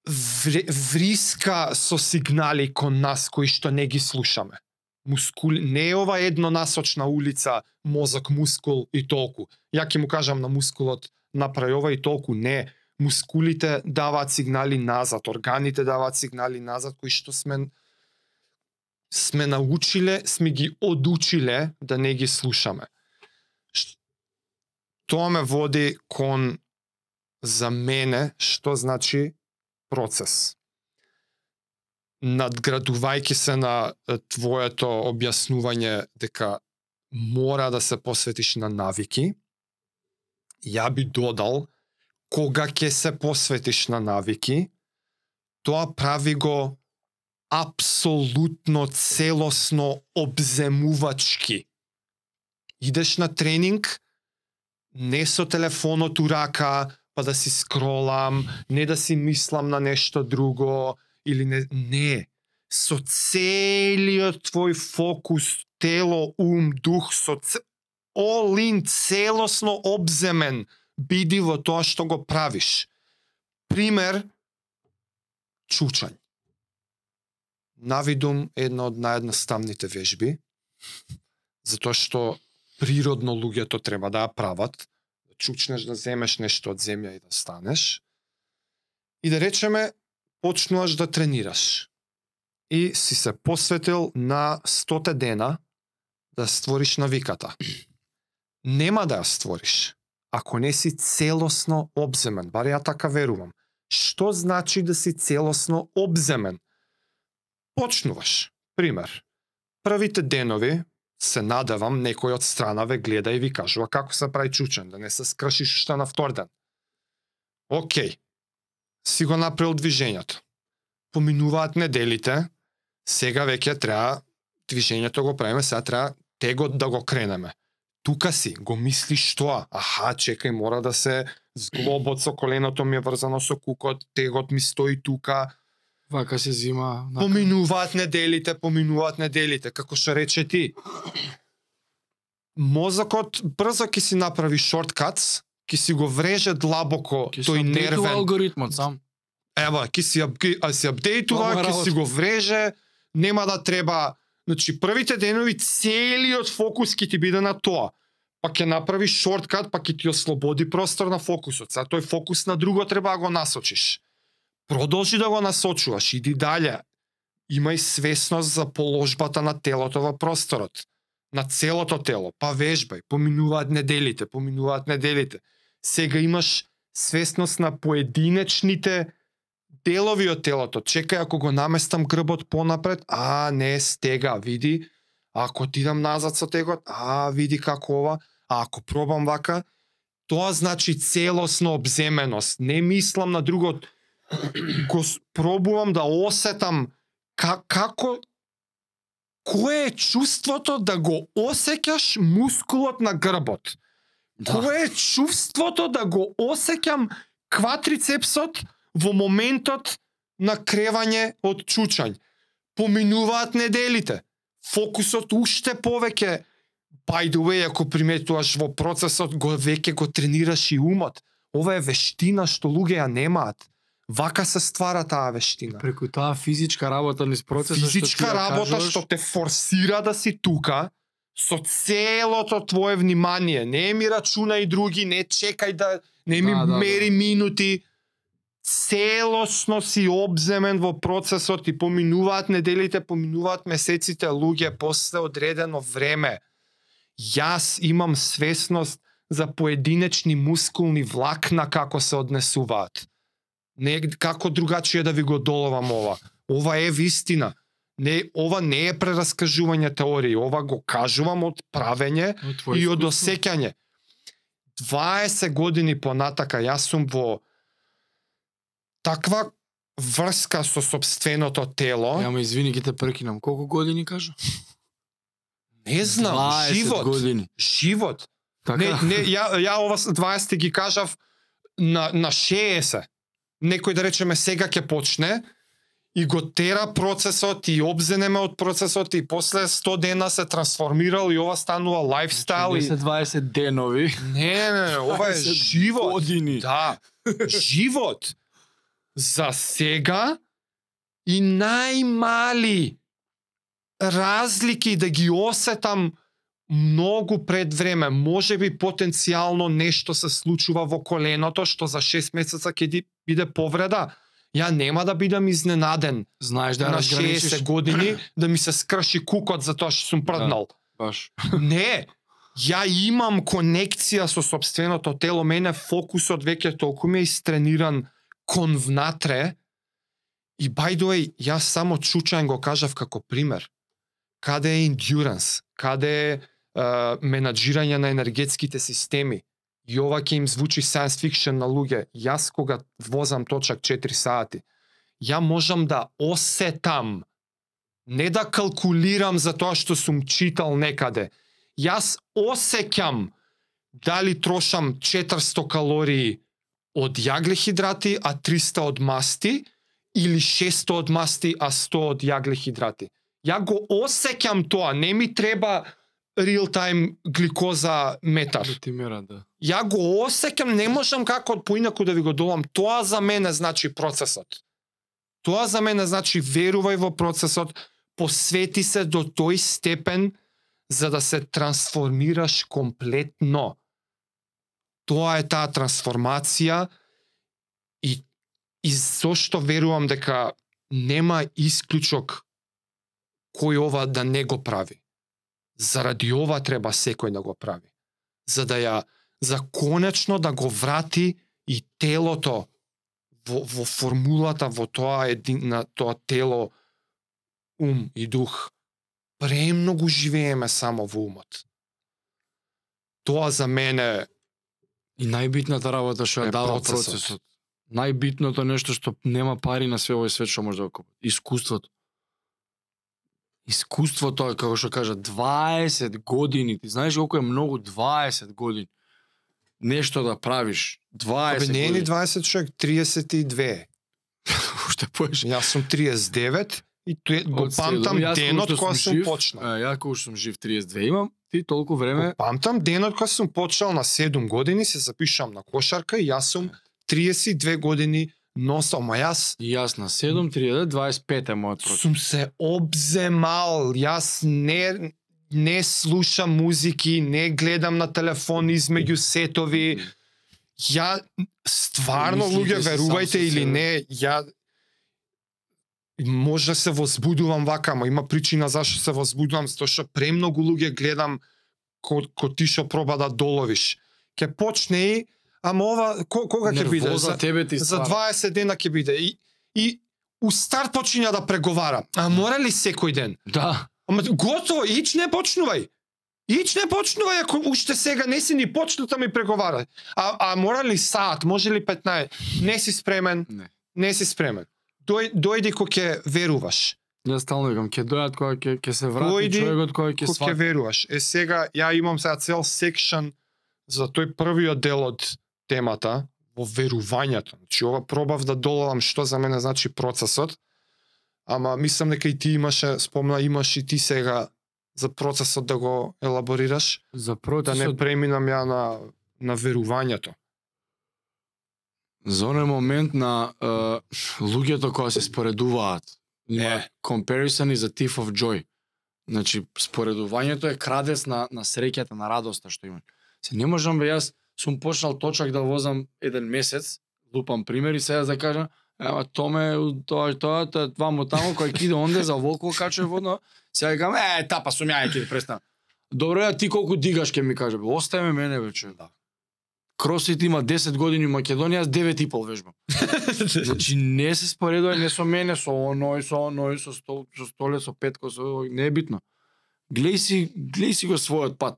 вриска со сигнали кон нас кои што не ги слушаме. Мускул не е ова еднонасочна улица, мозок, мускул и толку. Ја ќе му кажам на мускулот направи ова и толку. Не, мускулите даваат сигнали назад, органите даваат сигнали назад кои што сме сме научиле, сме ги одучиле да не ги слушаме. Тоа ме води кон за мене што значи процес. Надградувајќи се на твоето објаснување дека мора да се посветиш на навики, ја би додал кога ќе се посветиш на навики, тоа прави го апсолутно целосно обземувачки. Идеш на тренинг, не со телефонот у рака, па да си скролам, не да си мислам на нешто друго, или не, не. Со целиот твој фокус, тело, ум, дух, со ц... all in, целосно обземен, биди во тоа што го правиш. Пример, чучање. Навидум е една од наједноставните вежби, затоа што природно луѓето треба да ја прават, да чучнеш да земеш нешто од земја и да станеш. И да речеме, почнуваш да тренираш. И си се посветил на 100 дена да створиш навиката. Нема да ја створиш, ако не си целосно обземен, бар ја така верувам. Што значи да си целосно обземен? Почнуваш. Пример. Првите денови се надевам некој од страна ве гледа и ви кажува како се прави чучен, да не се скршиш уште на втор ден. Океј. Си го направил движењето. Поминуваат неделите, сега веќе треба движењето го правиме, сега треба тегот да го кренеме. Тука си, го мислиш тоа. Аха, чекај, мора да се зглобот со коленото ми е врзано со кукот, тегот ми стои тука, Вака се зима. на- Поминуваат неделите, поминуваат неделите, како што рече ти. Мозокот брзо ќе си направи шорткатс, ќе си го вреже длабоко се тој нервен. алгоритмот сам. Ева, ќе си а си апдейтува, ќе си го вреже, нема да треба Значи, првите денови целиот фокус ќе ти биде на тоа. Па ќе направиш шорткат, па ќе ти ослободи простор на фокусот. Сега тој фокус на друго треба да го насочиш. Продолжи да го насочуваш, иди дале. Имај свесност за положбата на телото во просторот. На целото тело. Па вежбај, поминуваат неделите, поминуваат неделите. Сега имаш свесност на поединечните делови од телото. Чекај, ако го наместам грбот понапред, а, не, стега, види. Ако отидам назад со тегот, а, види како ова. А ако пробам вака, тоа значи целосно обземеност. Не мислам на другот. Го пробувам да осетам ка, како кое е чувството да го осеќаш мускулот на грбот. Да. Кое е чувството да го осеќам кватрицепсот во моментот на кревање од чучањ. Поминуваат неделите. Фокусот уште повеќе by the way, ако приметуваш во процесот, го веќе го тренираш и умот. Ова е вештина што луѓе ја немаат. Вака се ствара таа вештина. Преку таа физичка работа низ процесот што ти Физичка работа кажуваш, што те форсира да си тука, со целото твое внимание. Не ми рачунај други, не чекај да не ми Да, да, мери минути. Целосно си обземен во процесот и поминуваат неделите, поминуваат месеците, луѓе после одредено време. Јас имам свесност за поединечни мускулни влакна како се однесуваат. Не како другачие да ви го доловам ова. Ова е вистина. Не, ова не е прераскажување теории, ова го кажувам од правење и од осеќање. 20 години понатака јас сум во таква врска со собственото тело. Ја ме извини ќе те прекинам. Колку години кажа? Не знам, 20 живот. години. Живот. Така? Не, не, ја, ја ова с 20 ги кажав на, на 60. Некој да речеме сега ќе почне и го тера процесот и обзенеме од процесот и после 100 дена се трансформирал и ова станува лайфстайл и 10-20 денови. не, не, не, ова е 20 живот. Години. Да, живот. За сега и најмали разлики да ги осетам многу пред време, може би потенцијално нешто се случува во коленото што за 6 месеца ќе биде повреда, ја нема да бидам изненаден Знаеш да на разграничиш 60 години да ми се скрши кукот за тоа што сум прднал. баш. Не, ја имам конекција со собственото тело, мене фокусот веќе толку ми е истрениран кон внатре. И by the way, јас само чучаен го кажав како пример. Каде е endurance, каде е е, менаџирање на енергетските системи. И ова ќе им звучи science fiction на луѓе. Јас кога возам точак 4 сати, ја можам да осетам, не да калкулирам за тоа што сум читал некаде. Јас осеќам дали трошам 400 калории од јаглехидрати, а 300 од масти, или 600 од масти, а 100 од јаглехидрати. Ја го осеќам тоа, не ми треба real time гликоза метар. Да ти мера, да. Ја го осеќам, не можам како поинаку да ви го долам. Тоа за мене значи процесот. Тоа за мене значи верувај во процесот, посвети се до тој степен за да се трансформираш комплетно. Тоа е таа трансформација и и зошто верувам дека нема исклучок кој ова да не го прави. Заради ова треба секој да го прави. За да ја за конечно да го врати и телото во, во формулата во тоа един, на тоа тело ум и дух. Премногу живееме само во умот. Тоа за мене И најбитната работа што Е, ја дава процесот. процесот. Најбитното нешто што нема пари на све овој свет што може да го купи. Искуството. Искуството е како што кажа 20 години. Ти знаеш колку е многу 20 години. Нешто да правиш. 20 Абе, не е ни години. 20 човек, 32. Уште поеш. Јас сум 39 и тој го памтам денот кога сум жив, почнал. Ја кога сум жив 32 имам, ти толку време Го памтам денот кога сум почнал на 7 години, се запишам на кошарка и јас сум 32 години носа, ама јас јас на 7 30 25 е мојот процес. сум се обземал. Јас не не слушам музики, не гледам на телефон измеѓу сетови. Ја стварно Мислите луѓе верувајте или не, ја може да се возбудувам вака, ама има причина зашто се возбудувам, затоа што премногу луѓе гледам ко, ко ти што проба да доловиш. Ке почне и ама ова ко, кога ќе биде? За, тебе ти за ствара. 20 дена ќе биде. И, и у старт почиња да преговара. А мора ли секој ден? Да. Ама готово, ич не почнувај. Ич не почнувај ако уште сега не си ни почната ми преговара. А, а мора ли саат, може ли 15? Не си спремен, Не. не си спремен. Дој, дојди ко ќе веруваш. Јас стално викам, ќе дојат кога ќе ќе се врати Дојди, човекот кој ќе Ко ќе свати. веруваш. Е сега ја имам сега цел секшн за тој првиот дел од темата во верувањето. Значи ова пробав да доловам што за мене значи процесот. Ама мислам дека и ти имаше, спомна имаш и ти сега за процесот да го елаборираш, За да процесот, не преминам ја на на верувањето. за оној момент на е, луѓето кои се споредуваат. Е. comparison is a thief of joy. Значи, споредувањето е крадец на, на среќата, на радоста што има. Се не можам бе јас сум почнал точак да возам еден месец, лупам пример и сега да кажам, Ема томе тоа тоа тоа вамо тамо кој киде онде за волко каче водно. Сега викам е тапа сум ја ќе престана. Добро ја ти колку дигаш ќе ми каже. Бе, Остави ме мене вече. Да. Кросфит има 10 години во Македонија, јас 9 и пол вежбам. Значи не се споредува не со мене, со оној, со оној, со стол, со столе, со петко, со не е битно. Глеј си, глеј си го својот пат.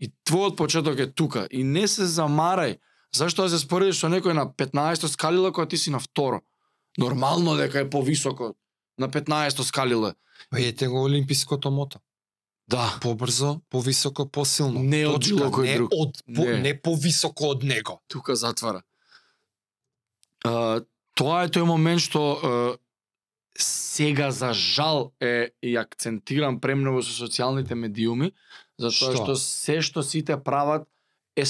И твојот почеток е тука и не се замарај. Зашто да се споредиш со некој на 15 скалила кога ти си на второ? Нормално дека е повисоко на 15 скалила. Па ете го олимпиското мото. Да. Побрзо, повисоко, посилно. Не од било кој не друг. Од, по, Не. не. повисоко од него. тука затвара. А, тоа е тој момент што а, сега за жал е и акцентирам премногу со социјалните медиуми, затоа Што? што се што сите прават е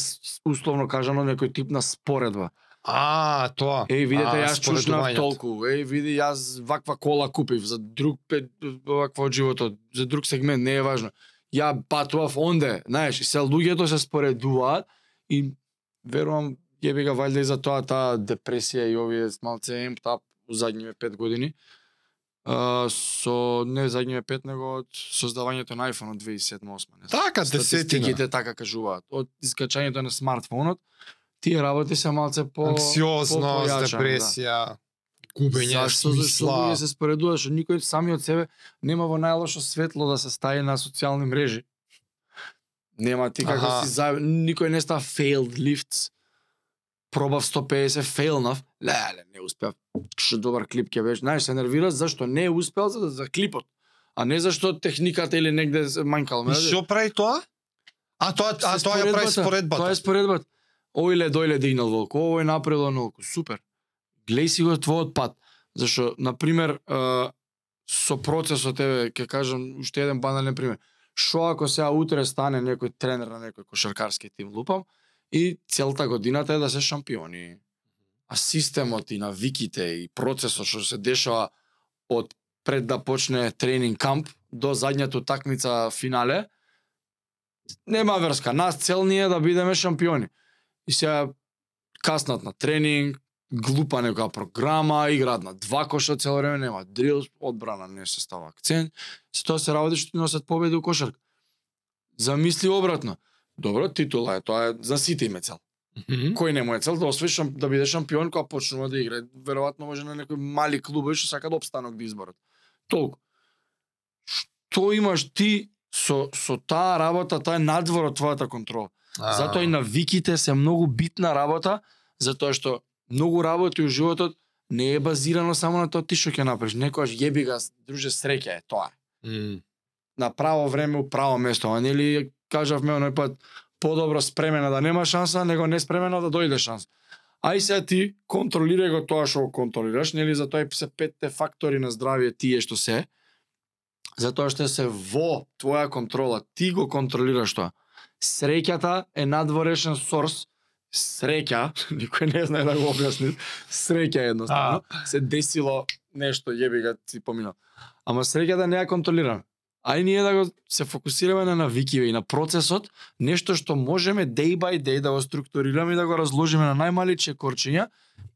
условно кажано некој тип на споредба. А, тоа. Еј, видете, А, јас чушнав толку. Еј, види, јас ваква кола купив за друг пе, ваква од животот, за друг сегмент, не е важно. ја патував онде, знаеш, и се луѓето се споредуваат и верувам јеби га валјда и за тоа таа депресија и овие малце емпт ап у задниве пет години. Со не задниве пет, него од создавањето на iPhone од 2007-2008. Не знам. Така, десетина. Така кажуваат. Од искачањето на смартфонот, тие работи се малце по Анксиозност, по-појачано, депресија, губење Зашто? Зашто смисла. луѓе се споредуваат, што никој сами од себе нема во најлошо светло да се стаи на социјални мрежи. Нема ти како Аха. си за никој не става failed lifts. Пробав 150, фейлнав. Леле, не успеав. Што добар клип ќе беше. Знаеш, се нервира зашто не успеал за, за клипот. А не зашто техниката или негде. И што прави тоа? А тоа а тоа ја прави споредбата. Тоа е споредбата. Ојле дојле дигнал волко, овој направил онолку. Супер. Глеј си го твојот пат. Зашо, на пример, со процесот, еве, ќе кажам уште еден банален пример. Шо ако сега утре стане некој тренер на некој кошаркарски тим, лупам, и целта годината е да се шампиони. А системот и навиките и процесот што се дешава од пред да почне тренинг камп до задњата такмица финале, нема врска. Нас цел ни е да бидеме шампиони. И се каснат на тренинг, глупа некоја програма, играат на два коша цело време, нема дрил, одбрана не се става акцент. Се тоа се работи што ти носат победи у кошарка. Замисли обратно. Добро, титула е, тоа е за сите име цел. Мгм. Кој не му е цел да освои шам, да биде шампион кога почнува да игра. Веројатно може на некои мали клубови што сакаат опстанок да изборат. Толку. Што имаш ти со со таа работа, тоа е надвор од твојата контрола. А, Затоа и навиките се многу битна работа, затоа што многу работи у животот не е базирано само на тоа ти што ќе направиш. Некојаш јеби га, друже, среќа е тоа. М. На право време, у право место. А нели кажавме оној пат подобро спремена да нема шанса, него не спремена да дојде шанс. Ај сега ти контролирај го тоа што го контролираш, нели затоа и се петте фактори на здравје тие што се. Затоа што се во твоја контрола, ти го контролираш тоа. Среќата е надворешен сорс. Среќа, никој не знае да го објасни. Среќа едноставно. Се десило нешто, јеби ga си поминал. Ама среќата не ја контролираме. Ај ние да го се фокусираме на навикиве и на процесот, нешто што можеме day by day да го структурираме и да го разложиме на најмали чекорчиња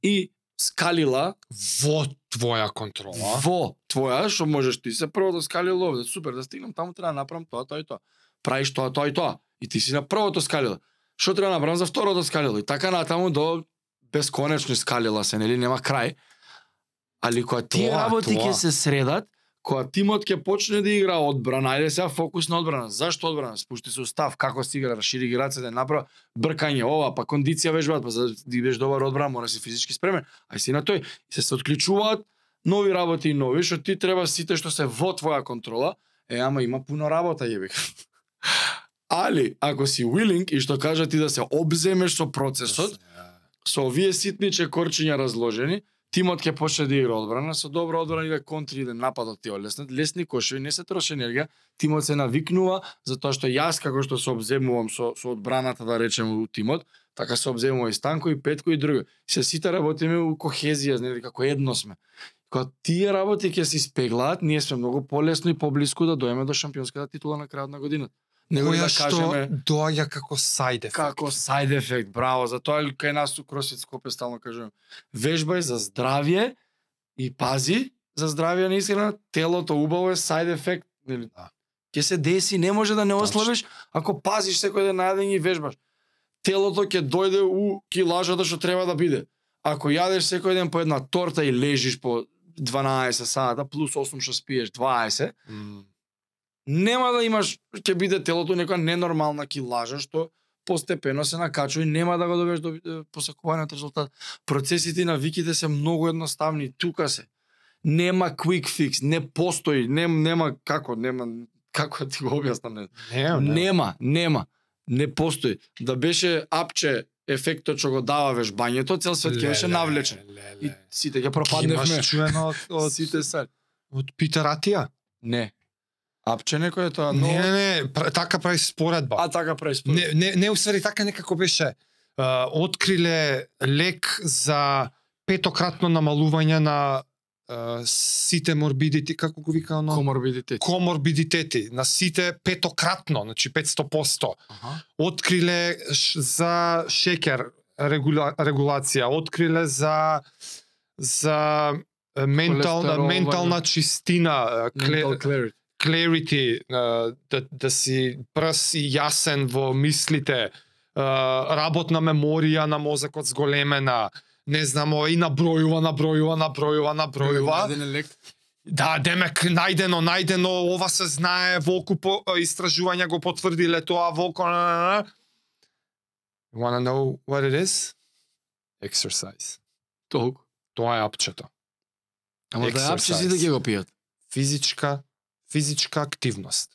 и скалила во твоја контрола. во твоја, што можеш ти се првото скалило овде, супер, да стигнам таму треба да направам тоа, тоа и тоа. Правиш тоа, тоа и тоа. И ти си на првото скалило. Што треба да направам за второто скалило? И така натаму до бесконечни скалила се, нели нема крај. Али кога тие работи ќе се средат, кога тимот ќе почне да игра одбрана, ајде сега фокус на одбрана. Зашто одбрана? Спушти се устав, како си игра, расшири ги рацете, направа бркање, ова, па кондиција вежбаат, па за да бидеш добар одбрана, мора си физички спремен. Ај си на тој. И се се отклучуваат нови работи и нови, што ти треба сите што се во твоја контрола, е, ама има пуно работа, јеби. Али, ако си willing и што кажа ти да се обземеш со процесот, со овие ситни чекорчиња разложени, тимот ќе почне да игра одбрана, со добра одбрана иде контри иде нападот ти олеснат, лесни кошеви, не се троши енергија, тимот се навикнува, затоа што јас како што се обземувам со, со одбраната, да речем, у тимот, така се обземува и Станко и Петко и други. Се сите работиме у кохезија, нели, како едно сме. Кога тие работи ќе се испеглаат, ние сме многу полесно и поблиску да доеме до шампионската титула на крајот на годината. Него Која да што кажеме доаѓа како side effect. како side effect, браво, затоа и кај нас у CrossFit Скопје стално кажувам. Вежбај за здравје и пази за здравје на исхрана, телото убаво е side effect, нели? Да. Ќе се деси, не може да не ослабиш ако пазиш секој ден на јадење и вежбаш. Телото ќе дојде у килажата што треба да биде. Ако јадеш секој ден по една торта и лежиш по 12 сата плюс 8 што спиеш 20, М. нема да имаш ќе биде телото нека ненормална килажа што постепено се накачува и нема да го добиеш до посакуваниот резултат. Процесите и навиките се многу едноставни, тука се. Нема quick fix, не постои, нем, нема како, нема како да ти го објаснам. Не. Не, не. Нема, нема. Не постои. Да беше апче ефектот што го дава вежбањето, цел свет ќе беше навлечен. леле. И сите ќе Имаш пропадневме. чуено од, од, Сите се. од Питер Атија? Не. Апче некој е тоа, но... Не, не, не, така прави споредба. А така прави според. Не, не, не усвари така некако беше. А, откриле лек за петократно намалување на а, сите морбидити, како го вика оно? Коморбидитет. коморбидитети на сите петократно, значи 500%. Аха. Откриле за шекер регула, регулација, откриле за за ментална ментална чистина, кле, clarity. да, да си брз и јасен во мислите, е, работна меморија на мозокот зголемена, не знамо, и набројува, набројува, набројува, набројува. Да, демек најдено, најдено, ова се знае, волку по истражувања го потврдиле тоа, волку. You wanna know what it is? Exercise. Толку. Тоа е апчето. Ама да апче Exercise. сите ќе го пијат. Физичка, физичка активност.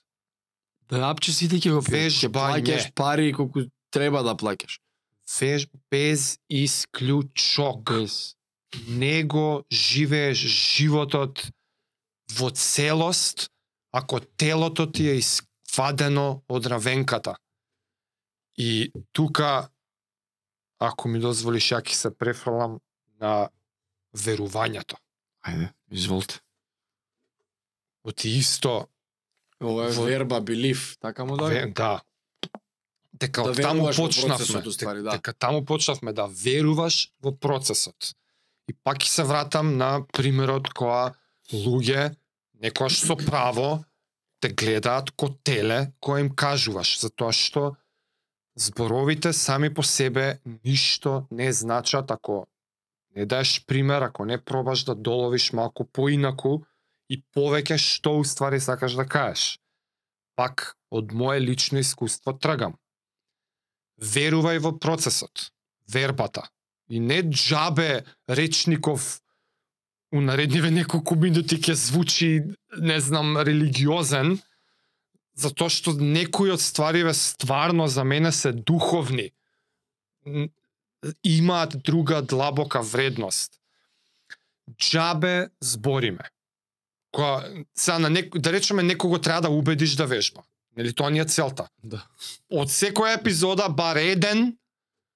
Да ја апче сите ќе го Вежбање. плаќаш пари колку треба да плаќаш. Веж, без исклучок. Без. Него живееш животот во целост, ако телото ти е исквадено од равенката. И тука, ако ми дозволиш, ја ќе се префрлам на верувањето. Ајде, изволте. Оти исто, Ова е Во- верба, билив, така му да? ве, да, дека Да таму во почнавме, процесот, уствари, да. дека таму почнавме да веруваш во процесот. И пак ќе се вратам на примерот која луѓе некојаш со право те гледаат ко теле кое им кажуваш, затоа што зборовите сами по себе ништо не значат ако не даеш пример, ако не пробаш да доловиш малку поинаку и повеќе што уствари сакаш да кажеш. Пак, од мое лично искуство тргам. Верувај во процесот, вербата. И не джабе речников у наредниве неколку минути ќе звучи, не знам, религиозен, затоа што некои од ствариве стварно за мене се духовни. Имаат друга длабока вредност. Джабе збориме. Која, сега на нек, да речеме некого треба да убедиш да вежба. Нели тоа ни е целта. Да. Од секоја епизода бар еден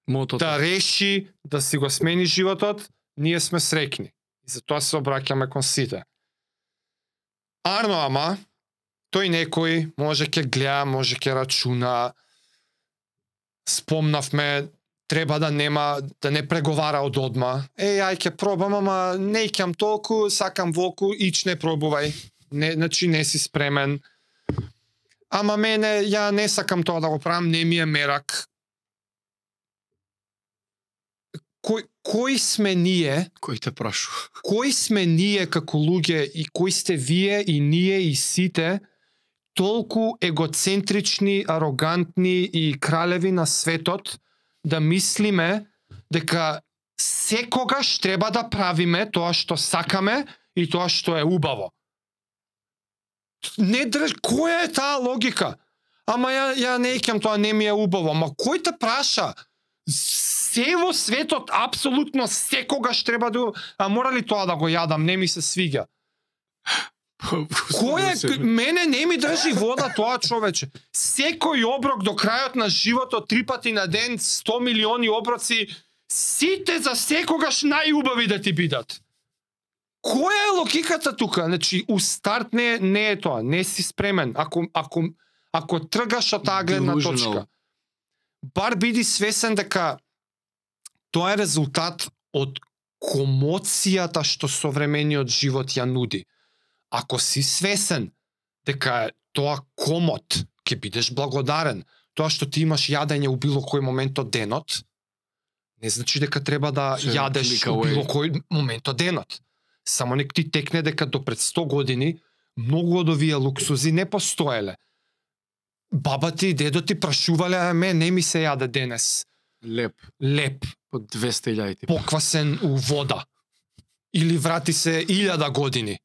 Мотото. да реши да си го смени животот, ние сме срекни. И затоа се обраќаме кон сите. Арно ама, тој некој може ќе гледа, може ќе рачуна, спомнавме, треба да нема, да не преговара од одма. Еј, ај ќе пробам, ама не икам толку, сакам волку, ич не пробувај. Не, значи не си спремен. Ама мене, ја не сакам тоа да го правам, не ми е мерак. Кој, кој сме ние, Кој те прашу? кои сме ние како луѓе и кои сте вие и ние и сите толку егоцентрични, арогантни и кралеви на светот да мислиме дека секогаш треба да правиме тоа што сакаме и тоа што е убаво. Не држ... Која е таа логика? Ама ја, ја не икам тоа не ми е убаво. Ама кој те праша? Се во светот апсолутно секогаш треба да... А мора ли тоа да го јадам? Не ми се свиѓа. Кој е, мене не ми држи вода тоа човече. Секој оброк до крајот на животот, три пати на ден, 100 милиони оброци, сите за секогаш најубави да ти бидат. Која е логиката тука? Значи, у старт не, е- не е тоа, не си спремен. Ако, ако, ако тргаш од таа гледна точка, бар биди свесен дека тоа е резултат од комоцијата што современиот живот ја нуди. Ако си свесен дека тоа комот, ќе бидеш благодарен. Тоа што ти имаш јадење у било кој момент од денот, не значи дека треба да Се јадеш у било кој момент од денот. Само нек ти текне дека до пред 100 години многу од овие луксузи не постоеле. Баба ти и дедо ти прашувале, а ме не ми се јаде денес. Леп. Леп, По 200.000 типа. поквасен у вода. Или врати се илјада години.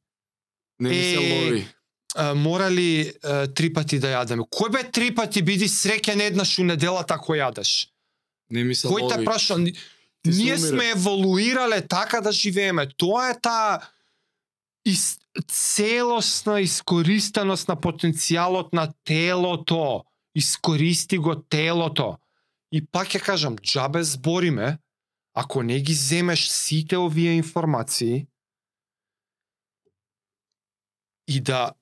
Не ми се лови. А, мора ли а, три пати да јадеме? Кој бе три пати биди среќен еднаш у неделата ако јадеш? Не ми се Кој те лови. праша? Ти се Ние сме еволуирале така да живееме. Тоа е таа ис... целосна искористеност на потенцијалот на телото. Искористи го телото. И пак ќе кажам, джабе збориме, ако не ги земеш сите овие информации, и да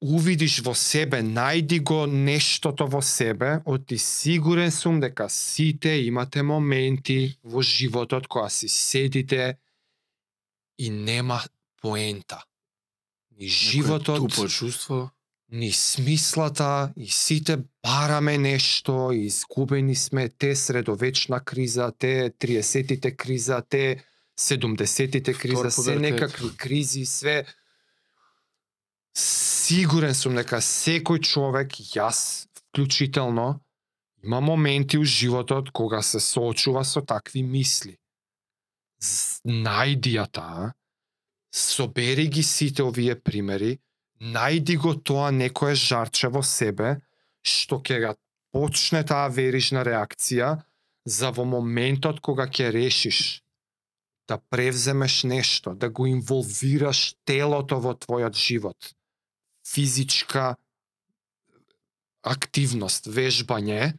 увидиш во себе, најди го нештото во себе, оти сигурен сум дека сите имате моменти во животот кога си седите и нема поента. Ни животот, тупо чувство. ни смислата, и сите бараме нешто, и изгубени сме, те средовечна криза, те 30-тите криза, те 70-тите криза, се некакви кризи, све сигурен сум дека секој човек, јас вклучително, има моменти у животот кога се соочува со такви мисли. Најди ја таа, собери ги сите овие примери, најди го тоа некое жарче во себе, што ќе ga почне таа верижна реакција за во моментот кога ќе решиш да превземеш нешто, да го инволвираш телото во твојот живот. Физичка активност, вежбање,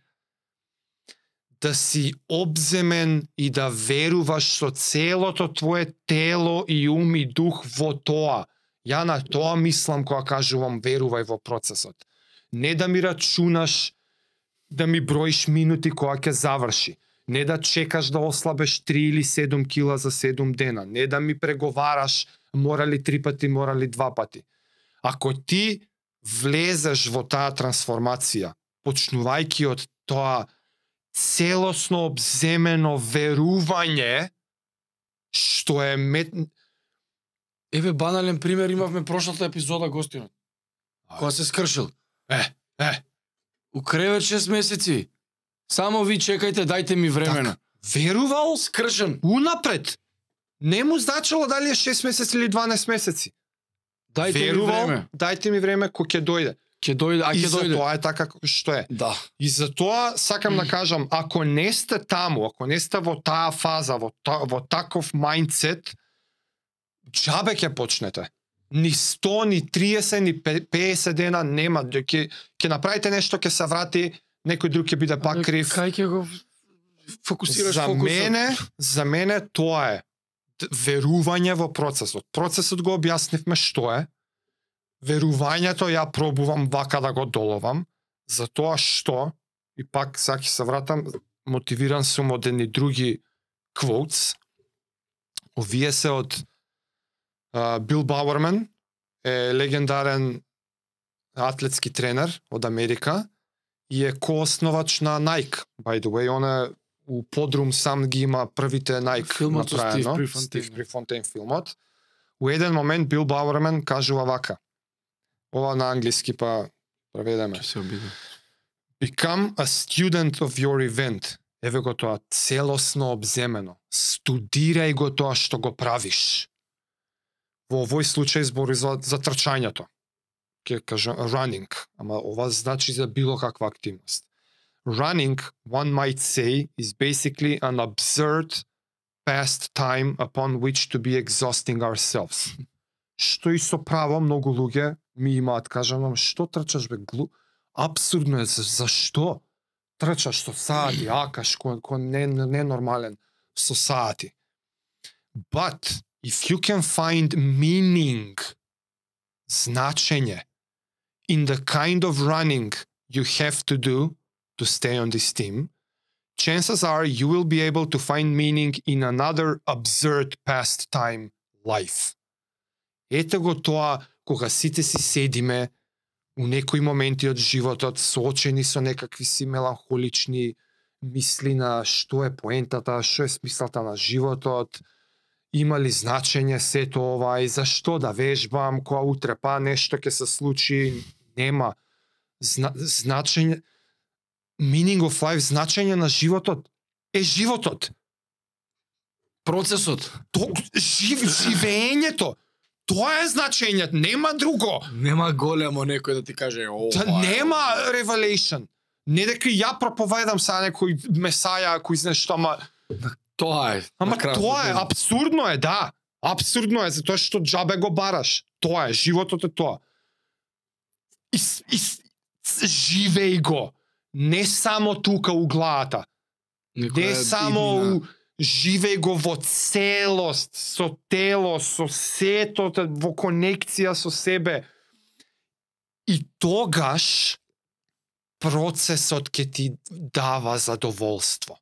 да си обземен и да веруваш со целото твое тело и ум и дух во тоа. Ја на тоа мислам кога кажувам верувај во процесот. Не да ми рачунаш да ми броиш минути кога ќе заврши. Не да чекаш да ослабеш 3 или 7 кила за 7 дена. Не да ми преговараш мора ли три пати, мора ли два пати. Ако ти влезеш во таа трансформација, почнувајќи од тоа целосно обземено верување, што е мет... Еве банален пример имавме прошлата епизода гостинот. Кога се скршил. Е, е, У кревет 6 месеци. Само ви чекајте, дајте ми времена. верувал Скршен. унапред. Не му значило дали е 6 месеци или 12 месеци. Дајте ми верувал, време. дајте ми време кој ќе дојде. Ќе дојде, а и ќе за дојде. тоа е така како што е. Да. И за тоа сакам да кажам, ако не сте таму, ако не сте во таа фаза, во, та, во таков мајндсет, џабе ќе почнете. Ни 100, ни 30, ни пе- 50 дена нема. Ќе ќе направите нешто, ќе се врати, некој друг ќе биде пак крив. Кај ќе го фокусираш За фокусот? мене, за мене тоа е верување во процесот. Процесот го објаснивме што е. Верувањето ја пробувам вака да го доловам, за тоа што и пак сега ќе се вратам мотивиран сум од едни други квотс. Овие се од а, Бил Бауерман, е легендарен атлетски тренер од Америка и е коосновач на Nike, by the way. Он е у подрум сам ги има првите Nike Филмот со Стив направено, Прифонтейн. Стив Прифонтейн филмот. У еден момент Бил Бауерман кажува вака. Ова на англиски па преведеме. Се обидам. Become a student of your event. Еве го тоа целосно обземено. Студирај го тоа што го правиш. Во овој случај збори за, за трчањето. Ке кажам running, ама ова значи за било каква активност. Running, one might say, is basically an absurd pastime upon which to be exhausting ourselves. Што и со право многу луѓе ми имаат кажам, «Ама што трчаш бе глу? Абсурдно е за, зашто? Трчаш со сати, акаш кој кој не не нормален со сати. But if you can find meaning, значење in the kind of running you have to do to stay on this team, chances are you will be able to find meaning in another absurd pastime life. Ете го тоа кога сите си седиме у некои моменти од животот соочени со некакви си меланхолични мисли на што е поентата, што е смислата на животот, има ли значење сето ова и зашто да вежбам, која утре па нешто ќе се случи, нема Зна, значење meaning of life, значење на животот е животот. Процесот. То, жив, живеењето. Тоа е значењето, нема друго. Нема големо некој да ти каже ова. Е, нема revelation. Не дека ја проповедам са некој месаја кој знае што, ама Тоа е. ама тоа е абсурдно е, да. Абсурдно е затоа што џабе го бараш. Тоа е, животот е тоа. И, и живеј го. Не само тука у главата. Не само иднина. у живеј го во целост, со тело, со сето, во конекција со себе. И тогаш процесот ќе ти дава задоволство.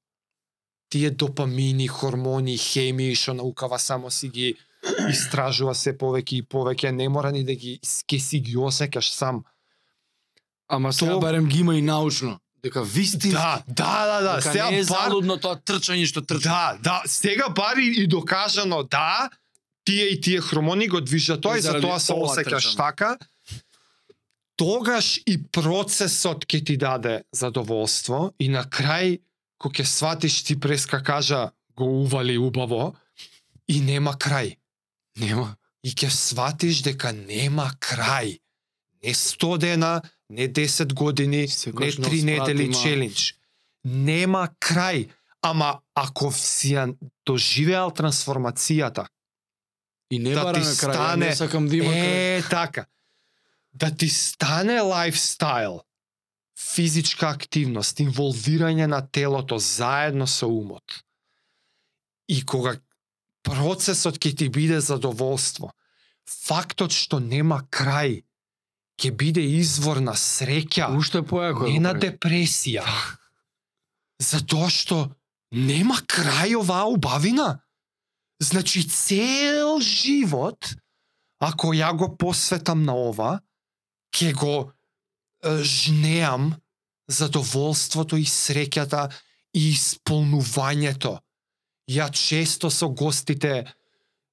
Тие допамини, хормони, хемии што наукава само си ги истражува се повеќе и повеќе, не мора ни да ги ке си ги осеќаш сам. Ама сега То- барем ги има и научно. Дека вистински. Да, да, да, да. дека Сега не е бар залудно тоа трчање што трча. Да, да, сега бари и докажано да, тие и тие хромони го движат тоа И и за тоа се осеќаш така. Тогаш и процесот ќе ти даде задоволство и на крај кога ќе сватиш ти преска кажа го ували убаво и нема крај. Нема. И ќе сватиш дека нема крај. Не 100 дена, не 10 години, не Секогаш не 3 недели челендж. Нема крај. Ама ако си ја доживеал трансформацијата, И не Да бараме ти крај, стане- не сакам да има крај. е така, да ти стане лайфстайл, физичка активност, инволвирање на телото заедно со умот. И кога процесот ќе ти биде задоволство, фактот што нема крај ќе биде извор на среќа, Уште појако. не на депресија. Затоа што нема крај оваа убавина. Значи цел живот, ако ја го посветам на ова, ќе го е, жнеам задоволството и среќата и исполнувањето. Ја често со гостите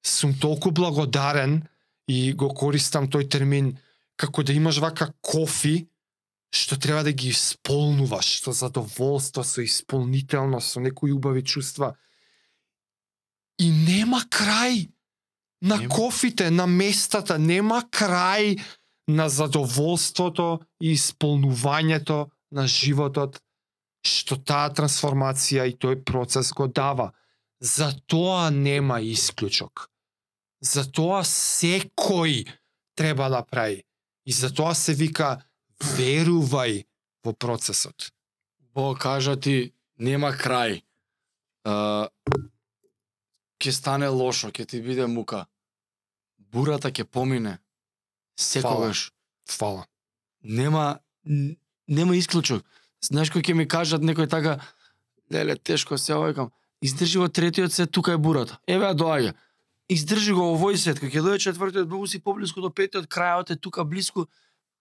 сум толку благодарен и го користам тој термин како да имаш вака кофи што треба да ги исполнуваш со задоволство, со исполнителност, со некои убави чувства. И нема крај на Нема. кофите, на местата, нема крај на задоволството и исполнувањето на животот што таа трансформација и тој процес го дава. Затоа нема исклучок. Затоа секој треба да прави. И затоа се вика верувај во процесот. Бог кажа ти нема крај. А, ќе стане лошо, ќе ти биде мука. Бурата ќе помине. Секогаш. Фала. Нема н- нема исклучок. Знаеш кој ќе ми кажат некој така леле тешко се овајкам. Издржи во третиот сет, тука е бурата. Еве доаѓа. Издржи го овој сет, кога ќе дојде четвртиот, многу си поблиску до петиот, крајот е тука блиску,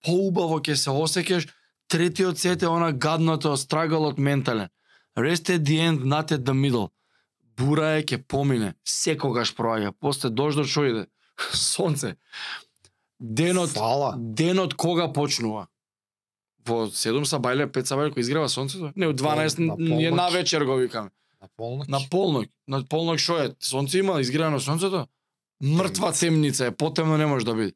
поубаво ќе се осеќаш. Третиот сет е она гадното, страгалот ментален. Rest at the end, not at the middle. Бура е ќе помине, секогаш проаѓа. После дождот што иде? Сонце. Денот, Фала. денот кога почнува? Во 7 са бајле, 5 са бајле, кој изгрева сонцето? Не, од 12 На ние полноќ. на вечер го викаме. На полноќ. На полноќ. На полноќ шо е? Сонце има, изгревано сонцето? Мртва темница е, потемно не може да биде.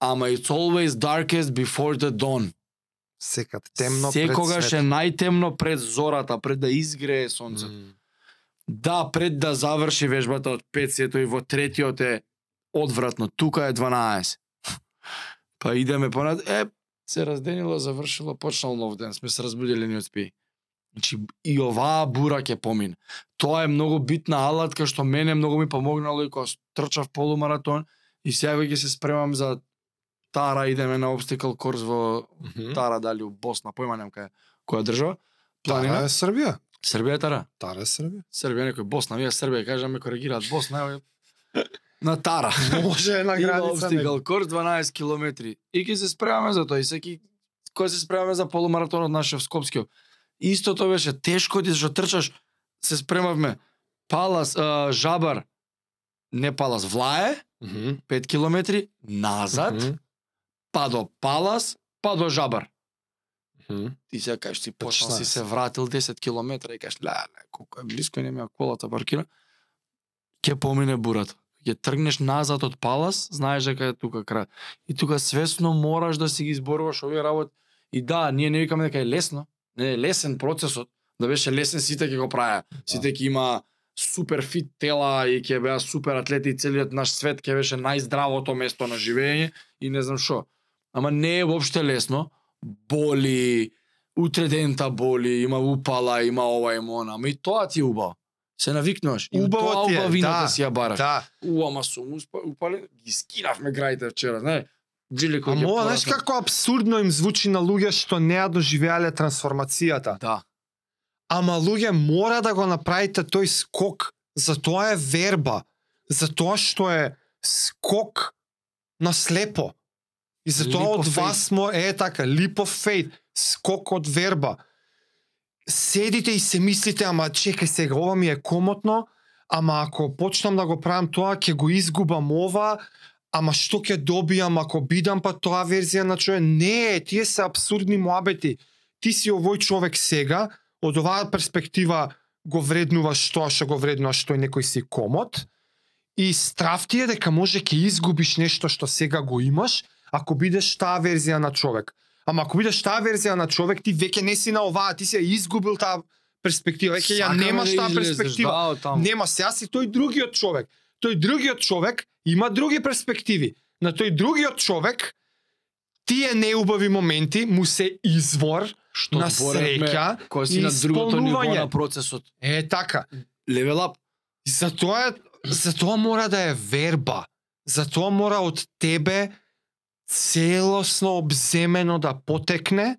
Ама it's always darkest before the dawn. Секад темно Секогаш пред е најтемно пред зората, пред да изгрее сонцето. М. Да, пред да заврши вежбата од 5 сето и во третиот е одвратно. Тука е 12. Па идеме понад. Е, се разденило, завршило, почнал нов ден. Сме се разбудили ни од спи. Значи, и оваа бура ќе помине. Тоа е многу битна алатка што мене многу ми помогнало и кога трчав полумаратон и сега ќе се спремам за Тара, идеме на обстикл корс во Мгм. Тара, дали у Босна, појма немам кај која држава. Тара Планина. е Србија. Србија е Тара. Тара е Србија. Србија, некој Босна, вие Србија кажаме коригираат Босна, ево на Тара. Може на граница. обстигал корс 12 километри. И ќе се спремаме за тоа. И секи кој се спремаме за полумаратонот нашев Скопскиот. Истото беше тешко ти што трчаш, се спремавме Палас, а, Жабар, не Палас, Влае, Мгм. 5 километри, назад, Мгм. па до Палас, па до Жабар. Мгм. Ти сега кажеш ти почнал си 16. се вратил 10 километра и кажеш леле, колку е близко и не ми колата паркира. Ќе помине бурата. Ќе тргнеш назад од Палас, знаеш дека е тука крај. И тука свесно мораш да си ги изборуваш овие работи. И да, ние не викаме дека е лесно, не е лесен процесот, да беше лесен сите ќе го правеа. Сите ќе има супер фит тела и ќе беа супер атлети и целиот наш свет ќе беше најздравото место на живење и не знам што. Ама не е воопште лесно. Боли, утре дента боли, има упала, има ова, има она. Ама и тоа ти е убаво. Се навикнуваш. И Убаво тоа ти е, убавината да, си ја бараш. Да. У, ама сум упален. Ги скинавме граите вчера, знаеш. Джиле кој Ама ова, знаеш како абсурдно им звучи на луѓе што не ја доживеале трансформацијата. Да. Ама луѓе мора да го направите тој скок. За тоа е верба. За тоа што е скок на слепо. И за тоа од вас мо е така, leap of faith, скок од верба. Седите и се мислите, ама чекај сега, ова ми е комотно, ама ако почнам да го правам тоа, ќе го изгубам ова, ама што ќе добијам ако бидам па тоа верзија на човек? Не, тие се абсурдни муабети. Ти си овој човек сега, од оваа перспектива го вреднуваш тоа што го вреднуваш тој некој си комот, и страв ти е дека може ќе изгубиш нешто што сега го имаш, ако бидеш таа верзија на човек. Ама ако бидеш таа верзија на човек, ти веќе не си на оваа, ти си ја изгубил таа перспектива, веќе ја немаш да таа перспектива. Да. Нема сега си тој другиот човек. Тој другиот човек има други перспективи. На тој другиот човек тие неубави моменти му се извор Што на среќа кој си на другото ниво на процесот. е така. Level up. И Затоа затоа мора да е верба. Затоа мора од тебе целосно обземено да потекне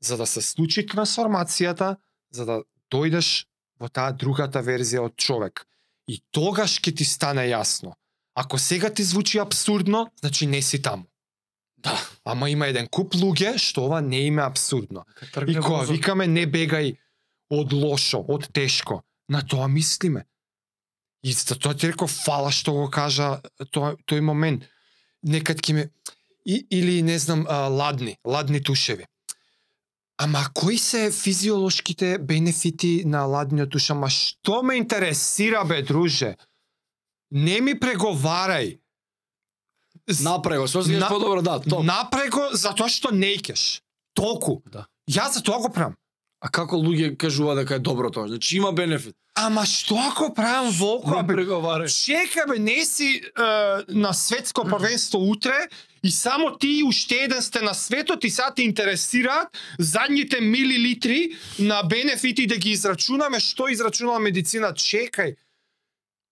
за да се случи трансформацијата, за да дојдеш во таа другата верзија од човек. И тогаш ќе ти стане јасно. Ако сега ти звучи абсурдно, значи не си таму. Да. Ама има еден куп луѓе што ова не им е абсурдно. И кога викаме не бегај од лошо, од тешко, на тоа мислиме. И за тоа ти реков фала што го кажа тој, тој момент. Некад ќе ме и, или не знам а, ладни, ладни тушеви. Ама кои се физиолошките бенефити на ладниот туш? Ама што ме интересира бе, друже? Не ми преговарај. Напрего, со сега На- подобро, да, топ. Направи го затоа што не икеш. Толку. Да. Јас за тоа го правам. А како луѓе кажува дека е добро тоа? Значи има бенефит. Ама што ако правам волко? Не Абе, преговарај. чека бе, не си е, на светско првенство утре и само ти уште еден сте на светот и сега те интересираат задните милилитри на бенефити да ги израчунаме, што израчунала медицина. Чекај.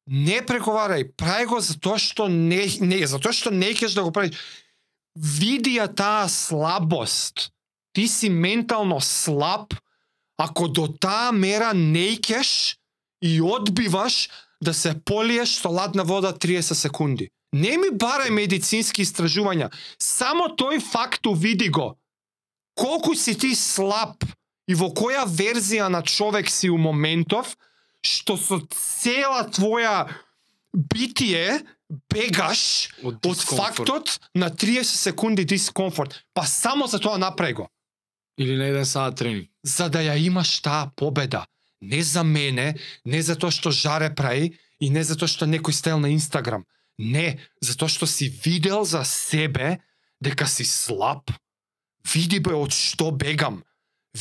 Не преговарај, прај го затоа што не, не затоа што не кеш да го правиш. Види ја таа слабост. Ти си ментално слаб ако до таа мера не икеш и одбиваш да се полиеш со ладна вода 30 секунди. Не ми барај медицински истражувања. Само тој факт види го. Колку си ти слаб и во која верзија на човек си у моментов, што со цела твоја битие бегаш Од од фактот на 30 секунди дискомфорт. Па само за тоа направи го Или на еден саат тренинг. за да ја имаш таа победа. Не за мене, не за тоа што жаре прави и не за тоа што некој стел на Инстаграм. Не, затоа што си видел за себе дека си слаб. Види бе од што бегам.